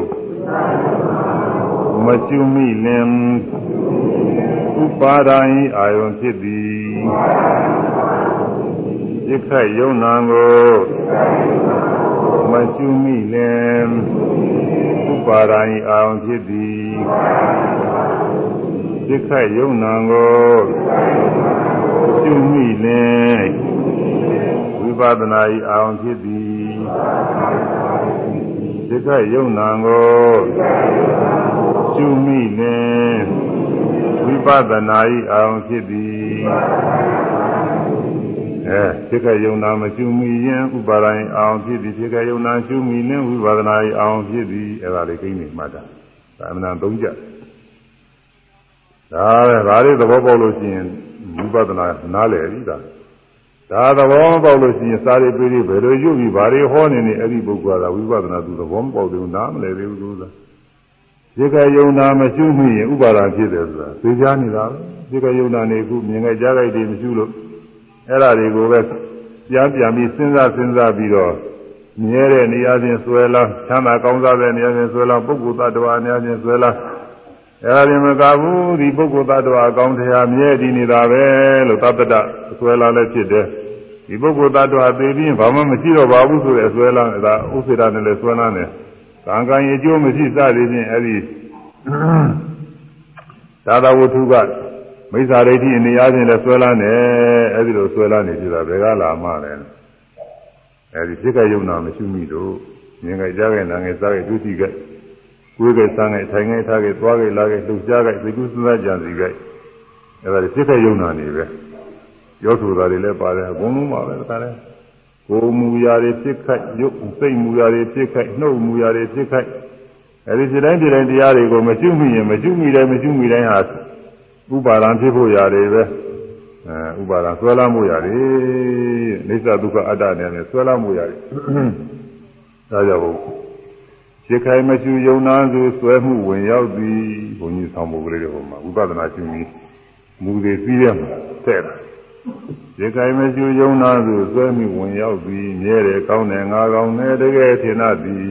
မကျွမိလင်ဥပါဒာဤအာယုံဖြစ်သည်ဖြစ်ခတ်ယုံနာကိုမကျွမိလင်ဥပါဒာဤအာယုံဖြစ်သည်ဖြစ်ခတ်ယုံနာကိုကျွမိလင်ဝိပဿနာဤအာယုံဖြစ်သည် စိတ်ယုံနာကိုကျူမိလင်ဝိပဿနာဤအောင်ဖြစ်သည်အဲစိတ်ယုံနာမကျူမိရင်ဥပါဒိုင်အောင်ဖြစ်သည်စိတ်ယုံနာကျူမိလင်ဝိပဿနာဤအောင်ဖြစ်သည်အဲဒါလေးကိန်းနေမှတ်တာသာမဏေသုံးကြဒါပဲဒါလေးသဘောပေါက်လို့ရှိရင်ဝိပဿနာနားလည်ပြီဒါ ဒါသဘောမပေါက်လို့ရှိရင်စာရိပိရိဘယ်လိုယူပြီးဘာတွေဟောနေနေအဲ့ဒီပုဂ္ဂိုလ်ကဝိပဿနာသူသဘောမပေါက်သေးဘူးနားမလည်သေးဘူးသူကဒီကယုံနာမရှိမိရင်ဥပါဒာဖြစ်တယ်ဆိုတာသိကြနေတာပဲဒီကယုံနာနေခုမြင်ကြကြားလိုက်တယ်မရှိလို့အဲ့ဒါတွေကိုပဲပြန်ပြန်ပြီးစဉ်းစားစဉ်းစားပြီးတော့မြဲတဲ့နေရာချင်းဆွဲလာချမ်းသာကောင်းစားတဲ့နေရာချင်းဆွဲလာပုဂ္ဂိုလ်တ attva နေရာချင်းဆွဲလာအဲ့ ဒါရင်မကဘူးဒီပုဂ္ဂိုလ်သတ္တဝါအကောင်းတရားမြဲတည်နေတာပဲလို့သတ္တတအစွဲလာလည်းဖြစ်တယ်ဒီပုဂ္ဂိုလ်သတ္တဝါသိပြီးဘာမှမရှိတော့ပါဘူးဆိုတဲ့အစွဲလာဒါဥစ္စေတာနဲ့လည်းစွဲလာတယ်ကံကံရဲ့အကျိုးမရှိစသည်ဖြင့်အဲ့ဒီသာသဝတ္ထုကမိစ္ဆာဒိဋ္ဌိအနေအားဖြင့်လည်းဆွဲလာနေအဲ့ဒီလိုဆွဲလာနေကြတာဘယ်ကလာမှလဲအဲ့ဒီစိတ်ကယုံနာမရှိမိတော့မြင်ကြကြားကြနာငယ်စားကြဒုတိယ ကိုယ်ကစမ်းခဲ့ထိုင်ခဲ့ထားခဲ့သွားခဲ့လာခဲ့လှုပ်ရှားခဲ့သိကုသနာကြံစီခဲ့အဲဒါစိတ်ခဲ့ယုံနာနေပဲရောဆိုတာတွေလည်းပါတယ်အကုန်လုံးပါပဲဒါလည်းကိုယ်မူရာတွေဖြစ်ခိုက်ရုပ်စိတ်မူရာတွေဖြစ်ခိုက်နှုတ်မူရာတွေဖြစ်ခိုက်အဲဒီစိတ်တိုင်းစိတ်တိုင်းတရားတွေကိုမကျွမိရင်မကျွမိတိုင်းမကျွမိတိုင်းဟာဥပါဒံဖြစ်ဖို့ရတယ်ပဲအဲဥပါဒံဆွဲလာမှုရတယ်အိစ္ဆဒုက္ခအတ္တနဲ့ဆွဲလာမှုရတယ်ဒါကြောင့် ရှစ်ခိုင်မရှိယုံနာစုဆွဲမှုဝင်ရောက်သည်ဘုန်းကြီးဆောင်ဖို့ကလေးတွေဟိုမှာဝိပဿနာရှင်းပြီးမူတွေပြီးရမှာတဲ့တာရှစ်ခိုင်မရှိယုံနာစုဆွဲမှုဝင်ရောက်သည်မြဲတယ်ကောင်းတယ်ငါကောင်းတယ်တကယ်ထင်တတ်သည်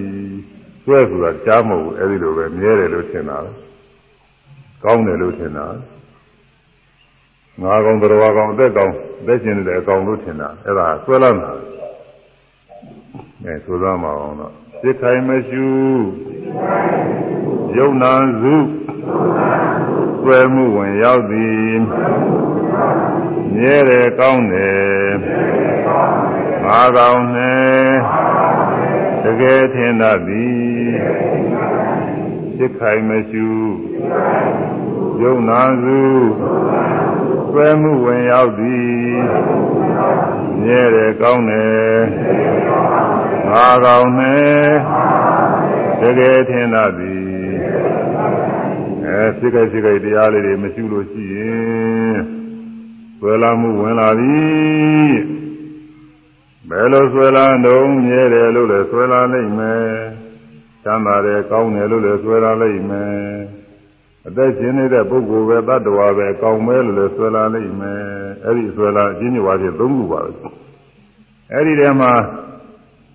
ဆွဲဆိုတာကြားမဟုတ်ဘူးအဲဒီလိုပဲမြဲတယ်လို့ထင်တာကောင်းတယ်လို့ထင်တာငါကောင်းတော်ကောင်းအသက်ကောင်းအသက်ရှင်နေတဲ့အကောင်လို့ထင်တာအဲ့ဒါဆွဲလာတာအဲဆိုသားမအောင်တော့ စိတ်ခိုင်မရှိယုံနာစုဆွဲမှုဝင်ရောက်သည်မြဲတယ်ကောင်းတယ်ငါကောင်းတယ်တကယ်ထင်တတ်သည်စိတ်ခိုင်မရှိယုံနာစုဆွဲမှုဝင်ရောက်သည်မြဲတယ်ကောင်းတယ် ငါကောင်းနဲ့တကယ်ထင်တတ်သည်အဲစိတ်ကြိုက်စိတ်ကြိုက်တရားလေးတွေမရှိလို့ရှိရင်ဆွဲလာမှုဝင်လာသည်ဘယ်လိုဆွဲလာတော့မြဲတယ်လို့လည်းဆွဲလာနိုင်မယ်ချမ်းသာတယ်ကောင်းတယ်လို့လည်းဆွဲလာနိုင်မယ်အသက်ရှင်နေတဲ့ပုဂ္ဂိုလ်ပဲတ attva ပဲကောင်းမဲလို့လည်းဆွဲလာနိုင်မယ်အဲ့ဒီဆွဲလာအချင်းချင်းဝါဖြင့်သုံးခုပါပဲအဲ့ဒီထဲမှာ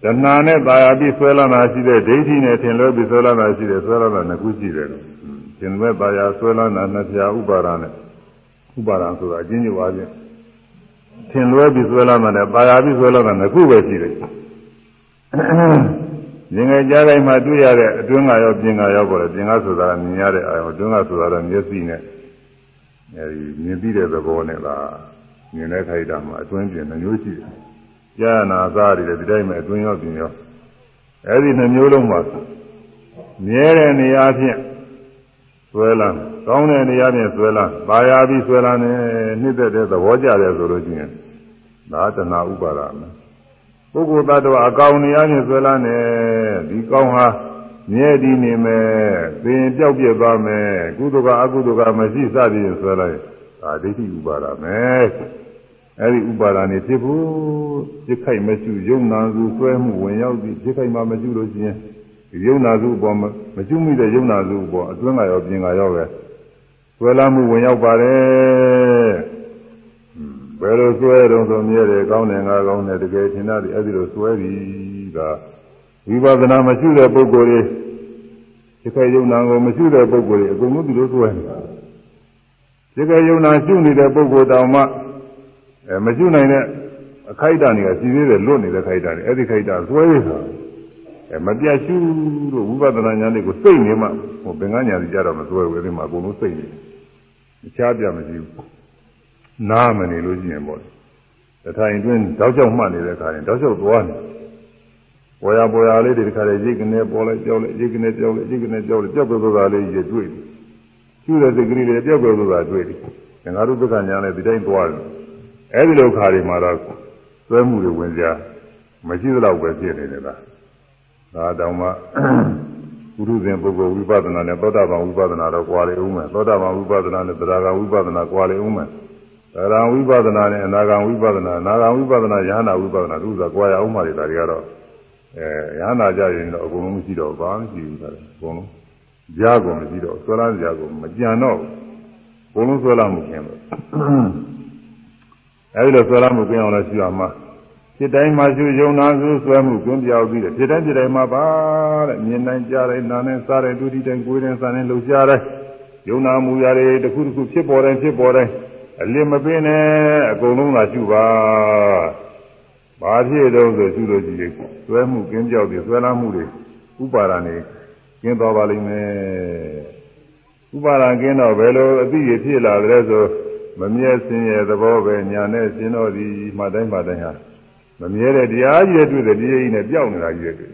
တဏှာနဲ့ตายအပြီးဆွဲလာတာရှိတဲ့ဒိဋ္ဌိနဲ့ထင်လွဲပြီးဆွဲလာတာရှိတယ်ဆွဲလာတာနှစ်ခုရှိတယ်ထင်လွဲตายဆွဲလာတာနှစ်ဖြာဥပါဒာနဲ့ဥပါဒာဆိုတာအချင်းချင်းပါချင်းထင်လွဲပြီးဆွဲလာတာနဲ့ตายပြီးဆွဲလာတာနှစ်ခုပဲရှိတယ်ရင်ငယ်ကြားတိုင်းမှာတွေ့ရတဲ့အတွင်းကရောပြင်ကရောပေါ့လေပြင်ကဆိုတာမြင်ရတဲ့အာရုံအတွင်းကဆိုတာတော့မျက်စိနဲ့အဲဒီမြင်ပြီးတဲ့သဘောနဲ့လားမြင်တဲ့ခိုက်တာမှာအတွင်းပြင်နှမျိုးရှိတယ် ကြာနာစားရတယ်ဒီတိုင်းမှာအတွင်းရောပြင်ရောအဲဒီနှမျိုးလုံးမှာမြဲတဲ့နေရာဖြင့်ဆွဲလာကောင်းတဲ့နေရာဖြင့်ဆွဲလာပါရပြီးဆွဲလာနေနှစ်သက်တဲ့သဘောကြတယ်ဆိုလို့ချင်းဒါတဏှာဥပါဒာမယ်ပုဂ္ဂိုလ်သတ္တဝါအကောင်နေရာဖြင့်ဆွဲလာနေဒီကောင်းဟာမြဲတည်နေမယ်သင်ပြောက်ပြက်သွားမယ်ကုသကအကုသကမရှိစသည်ဆွဲလိုက်ဒါဒိဋ္ဌိဥပါဒမယ် အဲ့ဒီဥပါဒာနေဖြစ်ဖို့ပြစ်ခိုက်မရှိယုံနာစုဆွဲမှုဝင်ရောက်ပြီးပြစ်ခိုက်မှမရှိလို့ရှိရင်ယုံနာစုအပေါ်မကျွမိတဲ့ယုံနာစုအပေါ်အတွင်းကရောပြင်ကရောပဲဆွဲလာမှုဝင်ရောက်ပါတယ်ဘယ်လိုဆွဲတော့ဆိုမြဲတယ်ကောင်းတယ်ငါကောင်းတယ်တကယ်ထင်တာဒီအဲ့ဒီလိုဆွဲပြီးဒါဝိပဿနာမရှိတဲ့ပုဂ္ဂိုလ်တွေဒီခေယုံနာကိုမရှိတဲ့ပုဂ္ဂိုလ်တွေအကုန်လုံးဒီလိုဆွဲနေတာဒီခေယုံနာရှုနေတဲ့ပုဂ္ဂိုလ်တောင်မှ အဲမရှိနိုင်တဲ့အခိုက်အတန့်တွေကစီသေးတယ်လွတ်နေတဲ့ခိုက်အတန့်တွေအဲ့ဒီခိုက်အတန့်ဆွဲနေတာအဲမပြတ်ရှုလို့ဝိပဿနာဉာဏ်တွေကိုစိတ်နေမှဟိုဘင်္ဂညာစီကြတော့မဆွဲဘူးအဲဒီမှာအကုန်လုံးစိတ်နေတခြားပြမရှိဘူးနားမနေလို့ရှိရင်ပေါ့တထိုင်တွင်းတောက်ချောက်မှတ်နေတဲ့ခါရင်တောက်ချောက်သွားနေပေါ်ရပေါ်ရလေးတွေတခါလေရိတ်ကနေပေါ်လိုက်ကြောက်လိုက်ရိတ်ကနေကြောက်လိုက်ရိတ်ကနေကြောက်လိုက်ကြောက်ပြောသွားလေးကြီးတွေ့တယ်ကျူတဲ့စိတ်ကလေးတွေကြောက်ပြောသွားတွေ့တယ်ငါတို့ဘက်ကညာလဲဒီတိုင်းသွားတယ် အဲဒီလိုခါတွေမှာတော့သွဲမှုတွေဝင်ကြမရှိသလောက်ပဲဖြစ်နေတယ်လားဒါတောင်မှပုရုဇဉ်ပုဂ္ဂိုလ်ဝိပဿနာနဲ့သောတာပန်ဝိပဿနာတော့ကွာလေဦးမယ်သောတာပန်ဝိပဿနာနဲ့သရဂံဝိပဿနာကွာလေဦးမယ်သရံဝိပဿနာနဲ့အနာဂံဝိပဿနာအနာဂံဝိပဿနာယဟနာဝိပဿနာသူကကွာရအောင်ပါလေဒါတွေကတော့အဲယဟနာကြရင်တော့အကုန်လုံးမရှိတော့ဘာမှမရှိဘူးဒါအကုန်လုံးကြားကုန်မရှိတော့ဆွဲလန်းကြားကုန်မကြံတော့ဘူးအကုန်လုံးဆွဲလန်းမှုခင်လို့ အဲဒီလိုဆွဲလန်းမှုကင်းအောင်လည်းရှိရမှာဖြစ်တိုင်းမှာရှုယုံနာစုဆွဲမှုကင်းပြောက်ပြီးတယ်ဖြစ်တိုင်းဖြစ်တိုင်းမှာပါတဲ့မြင်တိုင်းကြားတိုင်းနားတိုင်းစားတိုင်းဒုတိတိုင်းကိုယ်တိုင်းစားတိုင်းလှုပ်ရှားတိုင်းယုံနာမှုရာတွေတစ်ခုတစ်ခုဖြစ်ပေါ်တိုင်းဖြစ်ပေါ်တိုင်းအလင်းမပင်းနဲ့အကုန်လုံးသာရှုပါဘာဖြစ်တော့ဆိုရှုလို့ကြည့်ရင်ဆွဲမှုကင်းပြောက်ပြီးဆွဲလာမှုတွေဥပါဒာနေကင်းတော်ပါလိမ့်မယ်ဥပါဒာကင်းတော့ဘယ်လိုအသိရဖြစ်လာတယ်ဆို မမြဲစင်ရဲ့သဘောပဲညာနဲ့ရှင်းတော့ဒီမှတိုင်းမှတိုင်းဟာမမြဲတဲ့တရားကြီးရဲ့တွေ့တဲ့တရားကြီးနဲ့ပြောင်းနေတာကြီးရဲ့တွေ့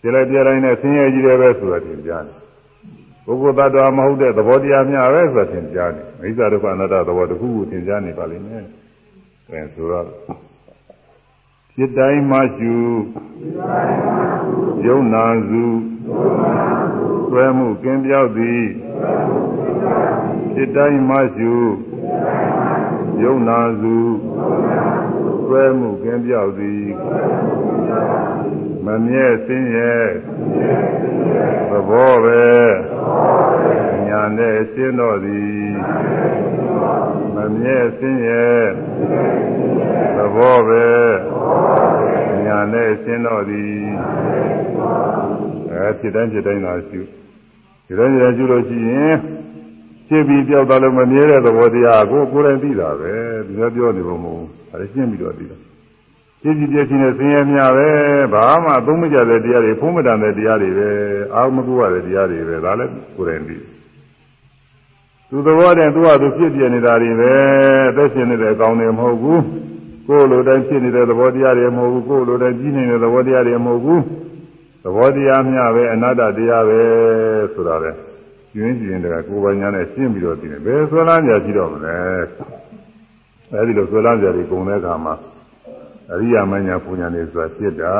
ဒီလိုပြတိုင်းနဲ့ဆင်းရဲကြီးတယ်ပဲဆိုတာသင်ကြားတယ်ပုဂ္ဂိုလ်တ attva မဟုတ်တဲ့သဘောတရားများပဲဆိုတာသင်ကြားတယ်မိစ္ဆာဒုက္ခအနတ္တသဘောတစ်ခုခုသင်ကြားနေပါလိမ့်မယ်အဲဆိုတော့ဖြစ်တိုင်းမှရှုယုံနာစုသွဲမှုကင်းပြောက်သည်သွဲမှု ตတိုင်းမှရှုယုံနာစုဆွဲမှုကင်းပြောက်သည်မမြဲစင်းရဲ့သဘောပဲညာနဲ့ရှင်းတော့သည်မမြဲစင်းရဲ့သဘောပဲညာနဲ့ရှင်းတော့သည်အဲဖြစ်တိုင်းဖြစ်တိုင်းသာရှုဒီတိုင်းကြရှုလို့ရှိရင် ဖြစ်ပြီးပြောက်သွားလို့မမြဲတဲ့သဘောတရားကိုကိုယ်တိုင်သိတာပဲဒီလိုပြောနေဖို့မဟုတ်ဘူးအဲရှင်းပြီးတော့သိတာဖြစ်စီပြချင်းနဲ့ဆင်းရဲများပဲဘာမှသုံးမကြတဲ့တရားတွေဖုံးမတန်တဲ့တရားတွေပဲအာမကူရတဲ့တရားတွေပဲဒါလည်းကိုယ်တိုင်သိသူသဘောတည်းသူကသူဖြစ်ပြနေတာတွေပဲအသက်ရှင်နေတဲ့အကောင်တွေမဟုတ်ဘူးကိုယ်လိုတိုင်းဖြစ်နေတဲ့သဘောတရားတွေမဟုတ်ဘူးကိုယ်လိုတိုင်းကြီးနေတဲ့သဘောတရားတွေမဟုတ်ဘူးသဘောတရားများပဲအနတ္တတရားပဲဆိုတာလေ ကျင်းကျင်တကကိုယ်ပိုင်ညာနဲ့ရှင်းပြီးတော့သိတယ်ဘယ်ဆွဲလန်းကြရှိတော့မလဲအဲဒီလိုဆွဲလန်းကြတွေကုန်တဲ့အခါမှာအရိယာမညာပူညာနေဆိုတာဖြစ်တာ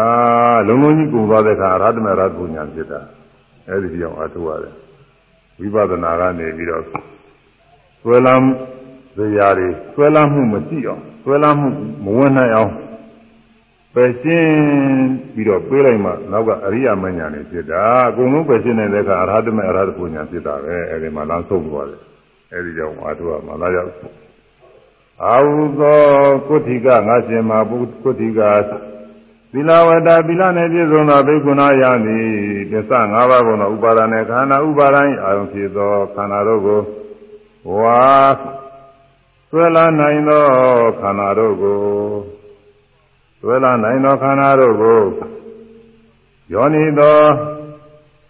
လုံးလုံးကြီးကုန်သွားတဲ့အခါအရဟတမရပူညာဖြစ်တာအဲဒီပြောင်းအထုရတယ်ဝိပဿနာကနေပြီးတော့ဆွဲလန်းဇရာတွေဆွဲလန်းမှုမရှိအောင်ဆွဲလန်းမှုမဝင်နိုင်အောင် ပယ်ရှင်းပြီးတော့ပြေးလိုက်မှနောက်ကအရိယာမညာနေဖြစ်တာအကုန်လုံးပယ်ရှင်းနေတဲ့အခါအရဟတမအရဟတပူညာဖြစ်တာပဲအဲဒီမှာလမ်းဆုံးသွားတယ်အဲဒီကြောင့်အထုရမှာလာရောက်အာဟုသောကုဋ္ဌိကငါရှင်မှာကုဋ္ဌိကသီလဝတ္တသီလနဲ့ပြည့်စုံသောဘိက္ခုနာယသည်ပစ္စ၅ပါးကုန်သောဥပါဒနဲ့ခန္ဓာဥပါဒ၌အာရုံဖြစ်သောခန္ဓာတို့ကိုဝါဆွဲလာနိုင်သောခန္ဓာတို့ကို ဆွဲလာနိုင်သောခန္ဓာတို့ကိုယောနိသော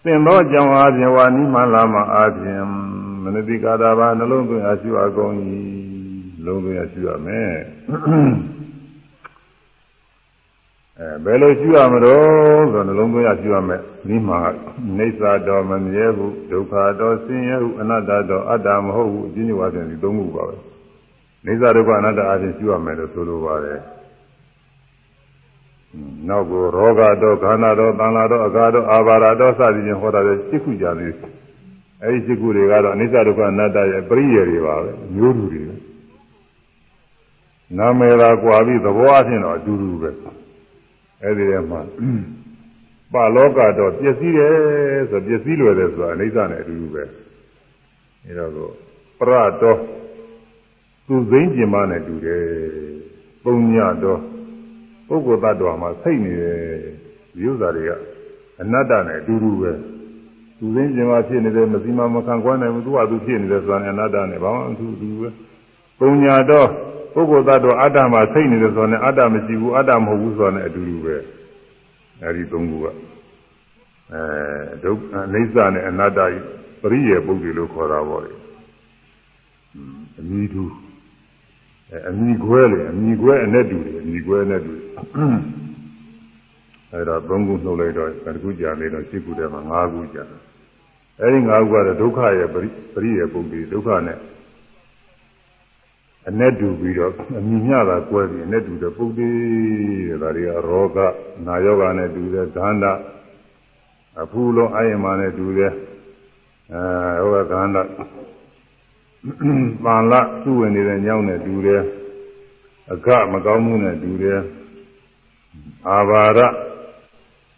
သင်သောကြောင့်အားဖြင့်ဝါနိမလာမအားဖြင့်မနတိကာတာဘာနှလုံးသွင်းအရှိအကုန်၏လုံးသွင်းရရှိရမယ်အဲဘယ်လိုရှိရမလို့ဆိုတော့နှလုံးသွင်းရရှိရမယ်ဒီမှာနေသာတော်မမြဲဘူးဒုက္ခတော်ဆင်းရဲဘူးအနတ္တတော်အတ္တမဟုတ်ဘူးအချင်းချင်းဝါပြန်ဒီသုံးခုပါပဲနေသာဒုက္ခအနတ္တအချင်းရှိရမယ်လို့ဆိုလိုပါတယ် နောက်ကိုရောဂတော့ခန္ဓာတော့သံလာတော့အကာတော့အာဘာရတော့စသည်ဖြင့်ဟောတာတဲ့စိတ်ခုကြသေးတယ်အဲဒီစိတ်ခုတွေကတော့အနိစ္စဒုက္ခအနတ္တရဲ့ပရိယေတွေပါပဲမျိုးတူတွေနာမည်သာကွာပြီးသဘောအချင်းတော့အတူတူပဲအဲဒီထဲမှာပါလောကတော့ပျက်စီးတယ်ဆိုပျက်စီးလွယ်တယ်ဆိုတာအနိစ္စနဲ့အတူတူပဲအဲတော့ပရတော့သူစိမ့်ကျင်မနဲ့တူတယ်ပုံညတော့ ပုဂ္ဂိုလ်တ attva မှာစိတ်နေတယ်ဒီဥစ္စာတွေကအနတ္တနဲ့အတူတူပဲသူစိမ့်ကျင်မဖြစ်နေတယ်မစီမမခံကွမ်းနိုင်ဘူးသူကသူဖြစ်နေတယ်ဆိုတာအနတ္တနဲ့ဘာမှအတူတူပဲပုံညာတော့ပုဂ္ဂိုလ်တ attva အတ္တမှာစိတ်နေတယ်ဆိုတာနဲ့အတ္တမရှိဘူးအတ္တမဟုတ်ဘူးဆိုတာနဲ့အတူတူပဲအဲဒီသုံးခုကအဲဒုက္ခအိဋ္ဌနဲ့အနတ္တပရိယေပုဂ္ဂိုလ်လို့ခေါ်တာပေါ့လေအမိတူ အမိခွဲလေအမိခွဲအနဲ့တူတယ်အမိခွဲနဲ့တူအဲဒါသုံးခုနှုတ်လိုက်တော့တခုကြာနေတော့ရှစ်ခုတည်းမှာ၅ခုကြာအဲဒီ၅ခုကတော့ဒုက္ခရဲ့ပရိယေပုဂ္ဂိုလ်ဒုက္ခနဲ့အနဲ့တူပြီးတော့အမိမျှတာကွဲပြီးအနဲ့တူတဲ့ပုဂ္ဂိုလ်တဲ့ဒါတွေကရောဂနာယောဂနဲ့တူတဲ့ဒန္တအဖူလုံးအာယမနဲ့တူတဲ့အဲဟောကဒန္တ ပန်လသူ့ဝင်နေတဲ့ညောင်းနဲ့တူတယ်အကမကောင်းမှုနဲ့တူတယ်အာဘာရ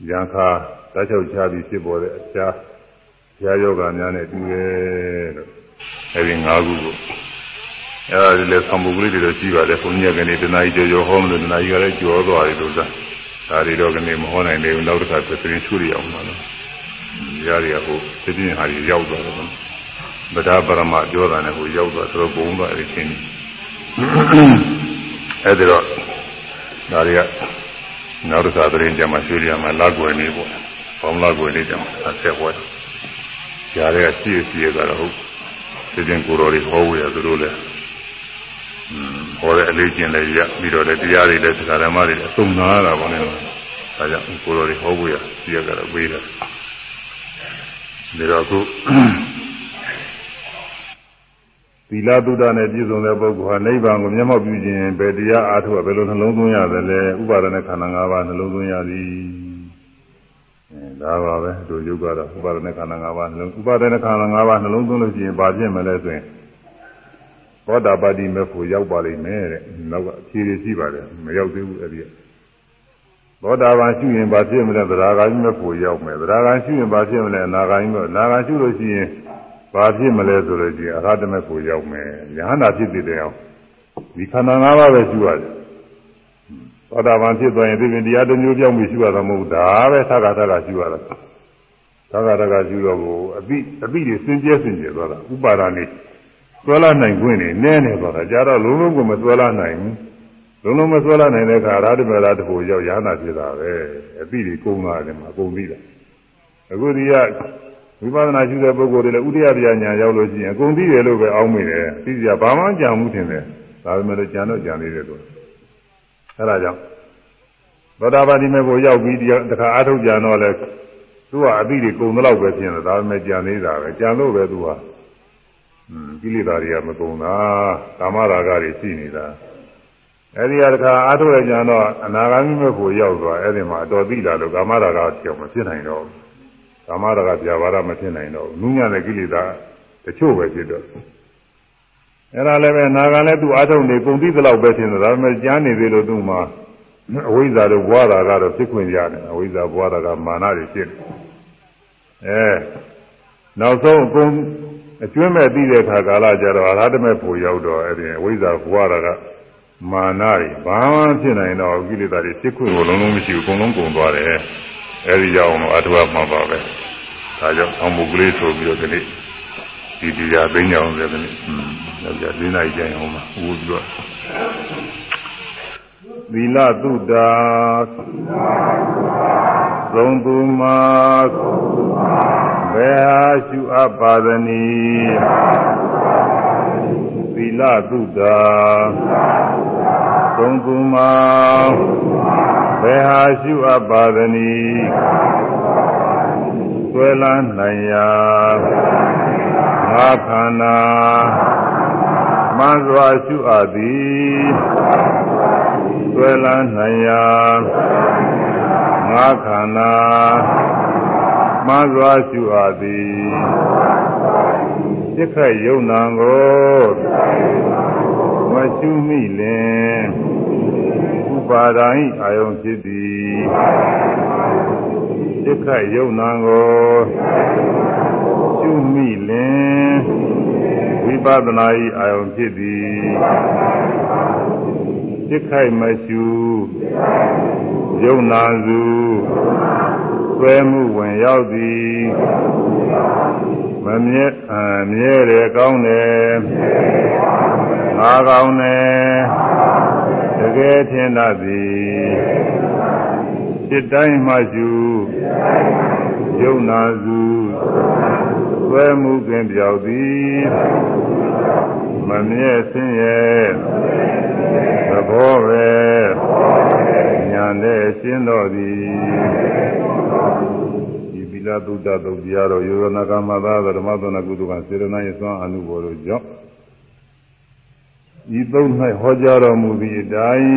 ရံခါတတ်ချုပ်ချပြီးဖြစ်ပေါ်တဲ့အချားဆရာယောဂများနဲ့တူတယ်လို့အဲဒီ၅ခုကိုအဲဒီလေသံပုဂ္ဂလိတွေတော့ရှိပါတယ်ဘုန်းကြီးကနေတဏှာကြီးကြော်ဟောမလို့တဏှာကြီးကလည်းကြော်သွားတယ်လို့သာဒါတွေတော့ကနေမဟောနိုင်သေးဘူးနောက်တစ်ခါသတင်းချူရအောင်ပါလို့ရရဟိုသိချင်းဟာကြီးရောက်သွားတယ် ဗဒပရမပြောတာနဲ့ကိုရောက်သွားတော့ဘုံတော့အဲ့ဒီချင်းအဲ့ဒီတော့ဒါတွေကနောက်တစ်ခါသတင်းကြမှာရွှေရမှာလာကွယ်နေပေါ့ဘောင်းလာကွယ်လေးကြမှာဆက်ပွဲကြားရဲရှိရှိရတာဟုတ်သိချင်းကိုတော်တွေဟောဝေရသူတို့လည်းဟောတဲ့အလေးကျင့်လည်းရပြီးတော့လည်းတရားတွေလည်းသက္ကရာမတွေလည်းအစုံနာတာပေါ့လေဒါကြောင့်ကိုတော်တွေဟောဝေရရှိရကြတော့ပေးတယ်ဒါတော့ခု သီလသုဒ္ဓနဲ့ပြည့်စုံတဲ့ပုဂ္ဂိုလ်ဟာနိဗ္ဗာန်ကိုမျက်မှောက်ပြုခြင်းဘယ်တရားအားထုတ်ဘယ်လိုနှလုံးသွင်းရသလဲဥပါဒณะခန္ဓာ၅ပါးနှလုံးသွင်းရသည်အဲဒါပါပဲတို့ယုတ်ကတော့ဥပါဒณะခန္ဓာ၅ပါးနှလုံးဥပါဒณะခန္ဓာ၅ပါးနှလုံးသွင်းလို့ရှိရင်ဘာဖြစ်မလဲဆိုရင်သောတာပတိမေဖို့ရောက်ပါလိမ့်မယ်တဲ့နောက်ကဖြေရရှိပါတယ်မရောက်သေးဘူးအဲ့ဒီသောတာပန်ရှိရင်ဘာဖြစ်မလဲသရဂါကြီးမေဖို့ရောက်မယ်သရဂါရှိရင်ဘာဖြစ်မလဲအနာဂါကြီးမေအနာဂါရှိလို့ရှိရင် ဘာဖြစ်မလဲဆိုလို့ရှိရင်အရဟတမေကိုရောက်မယ်ယဟန္တာဖြစ်တဲ့အောင်ဒီခန္ဓာ၅ပါးပဲရှိရတယ်သောတာပန်ဖြစ်သွားရင်ဒီပြင်တရားတစ်မျိုးပြောင်းပြီးရှိရတာမဟုတ်ဒါပဲသက္ကာသက္ကာရှိရတာသက္ကာသက္ကာရှိတော့ကိုအပိအပိတွေစင်ကြဲစင်ကြဲသွားတာဥပါဒာနေသွဲလာနိုင်ခွင့်နေနည်းနေသွားတာကြာတော့လုံးလုံးကိုမသွဲလာနိုင်ဘူးလုံးလုံးမသွဲလာနိုင်တဲ့အခါအရဟတမေလာတဖို့ရောက်ယဟန္တာဖြစ်တာပဲအပိတွေကုန်းလာတယ်မှာအကုန်ပြီးတာအခုဒီက ဝိပဿနာရှိတဲ့ပုဂ္ဂိုလ်တွေလည်းဥဒိယပြညာရောက်လို့ရှိရင်အကုန်သိတယ်လို့ပဲအောင်းမိတယ်သိကြဘာမှကြံမှုထင်တယ်ဒါပေမဲ့လည်းကြံတော့ကြံနေတယ်သူအဲဒါကြောင့်သောတာပတိမေကိုရောက်ပြီးတခါအာထုတ်ကြတော့လဲသူကအတိတွေကုန်တော့ပဲဖြစ်နေတယ်ဒါပေမဲ့ကြံနေတာပဲကြံလို့ပဲသူကอืมကိလေသာတွေကမကုန်တာကာမရာဂတွေရှိနေတာအဲဒီကတခါအာထုတ်ရကြတော့အနာဂါမိမေကိုရောက်သွားအဲ့ဒီမှာအတော်သိလာလို့ကာမရာဂကြောင့်မဖြစ်နိုင်တော့ဘူး ကာမရာဂပြဘာရမဖြစ်နိုင်တော့ဘူးနုညံ့တဲ့ကိလေသာတချို့ပဲဖြစ်တော့အဲ့ဒါလည်းပဲနာဂံလည်းသူ့အာထုံနေကုန်ပြီးသလောက်ပဲဖြစ်နေတာဒါပေမဲ့ကြားနေသေးလို့သူ့မှာအဝိဇ္ဇာတို့ဘွားတာကတော့ဖြစ်ခွင့်ရတယ်အဝိဇ္ဇာဘွားတာကမာနတွေဖြစ်တယ်အဲနောက်ဆုံးအကုန်အကျွမ်းမဲ့ပြီးတဲ့အခါကာလကျတော့အရဟတမေဖို့ရောက်တော့အဲ့ဒီအဝိဇ္ဇာဘွားတာကမာနတွေဘာမှဖြစ်နိုင်တော့ကိလေသာတွေဖြစ်ခွင့်ကိုလုံးလုံးမရှိဘူးအကုန်လုံးကုန်သွားတယ် အဲဒီရောက်အောင်အထုအမှာပါပဲဒါကြောင့်အောင်မုကလေးဆိုပြီးတော့ဒီနေ့ဒီတရားသိညာအောင်လည်းဒီနေ့อืมတော့ကြာ၄နာရီကျရင်အောင်မှာဦးပြီးတော့သီလသုဒ္ဓသုံးသူမှာဘယ်ဟာရှုအပ်ပါသနည်းသီလသုဒ္ဓသုံးသူမှာ ဘယ်ဟာရှုအပ်ပါသနည်းဆွဲလန်းနိုင်ရာငါခန္ဓာမှန်စွာရှုအပ်သည်ဆွဲလန်းနိုင်ရာငါခန္ဓာမှန်စွာရှုအပ်သည်စိတ်ခတ်ယုံနာကိုမရှုမိလင်ဥ ပါဒာဤအာယုံဖြစ်သည်စိတ်ခတ်ယုံနာကိုရှုမိလင်ဝိပဿနာဤအာယုံဖြစ်သည်စိတ်ခိုက်မရှုယုံနာစုဆွဲမှုဝင်ရောက်သည်မမြဲအမြဲတယ်ကောင်းတယ်ငါကောင်းတယ်တ ကယ်ထင်တတ်သည်စိတ်တိုင်းမှရှုယုံနာစုဆွဲမှုကင်ပြောက်သည်မမြဲဆင်းရဲသဘောပဲညာနဲ့ရှင်းတော်သည်ဒီပိလာသုဒ္ဓသုတ်တရားတော်ယောနာကမသာဓမ္မသနာကုသကစေရနာယသွမ်းအနုဘော်တို့ကြောင့် ဤသုံး၌ဟောကြားတော်မူသည့်အတိုင်း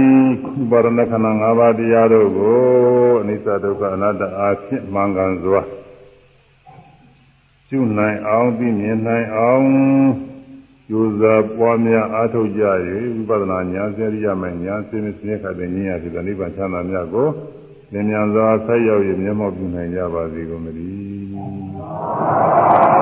ပါရဏခဏ၅ပါးတရားတို့ကိုအနိစ္စဒုက္ခအနတ္တအားဖြင့်မှန်ကန်စွာကျွနိုင်အောင်သိမြင်နိုင်အောင်ကျိုးစားပွားများအားထုတ်ကြ၍ဝိပဿနာဉာဏ်စေရိယမဲ့ဉာဏ်စေမစင်းခတဲ့ဉာဏ်ရဖြစ်တဲ့နိဗ္ဗာန်ချမ်းသာမြတ်ကိုသင်ညာစွာဆက်ရောက်ရမျက်မှောက်ပြုနိုင်ကြပါစေကုန်သတည်း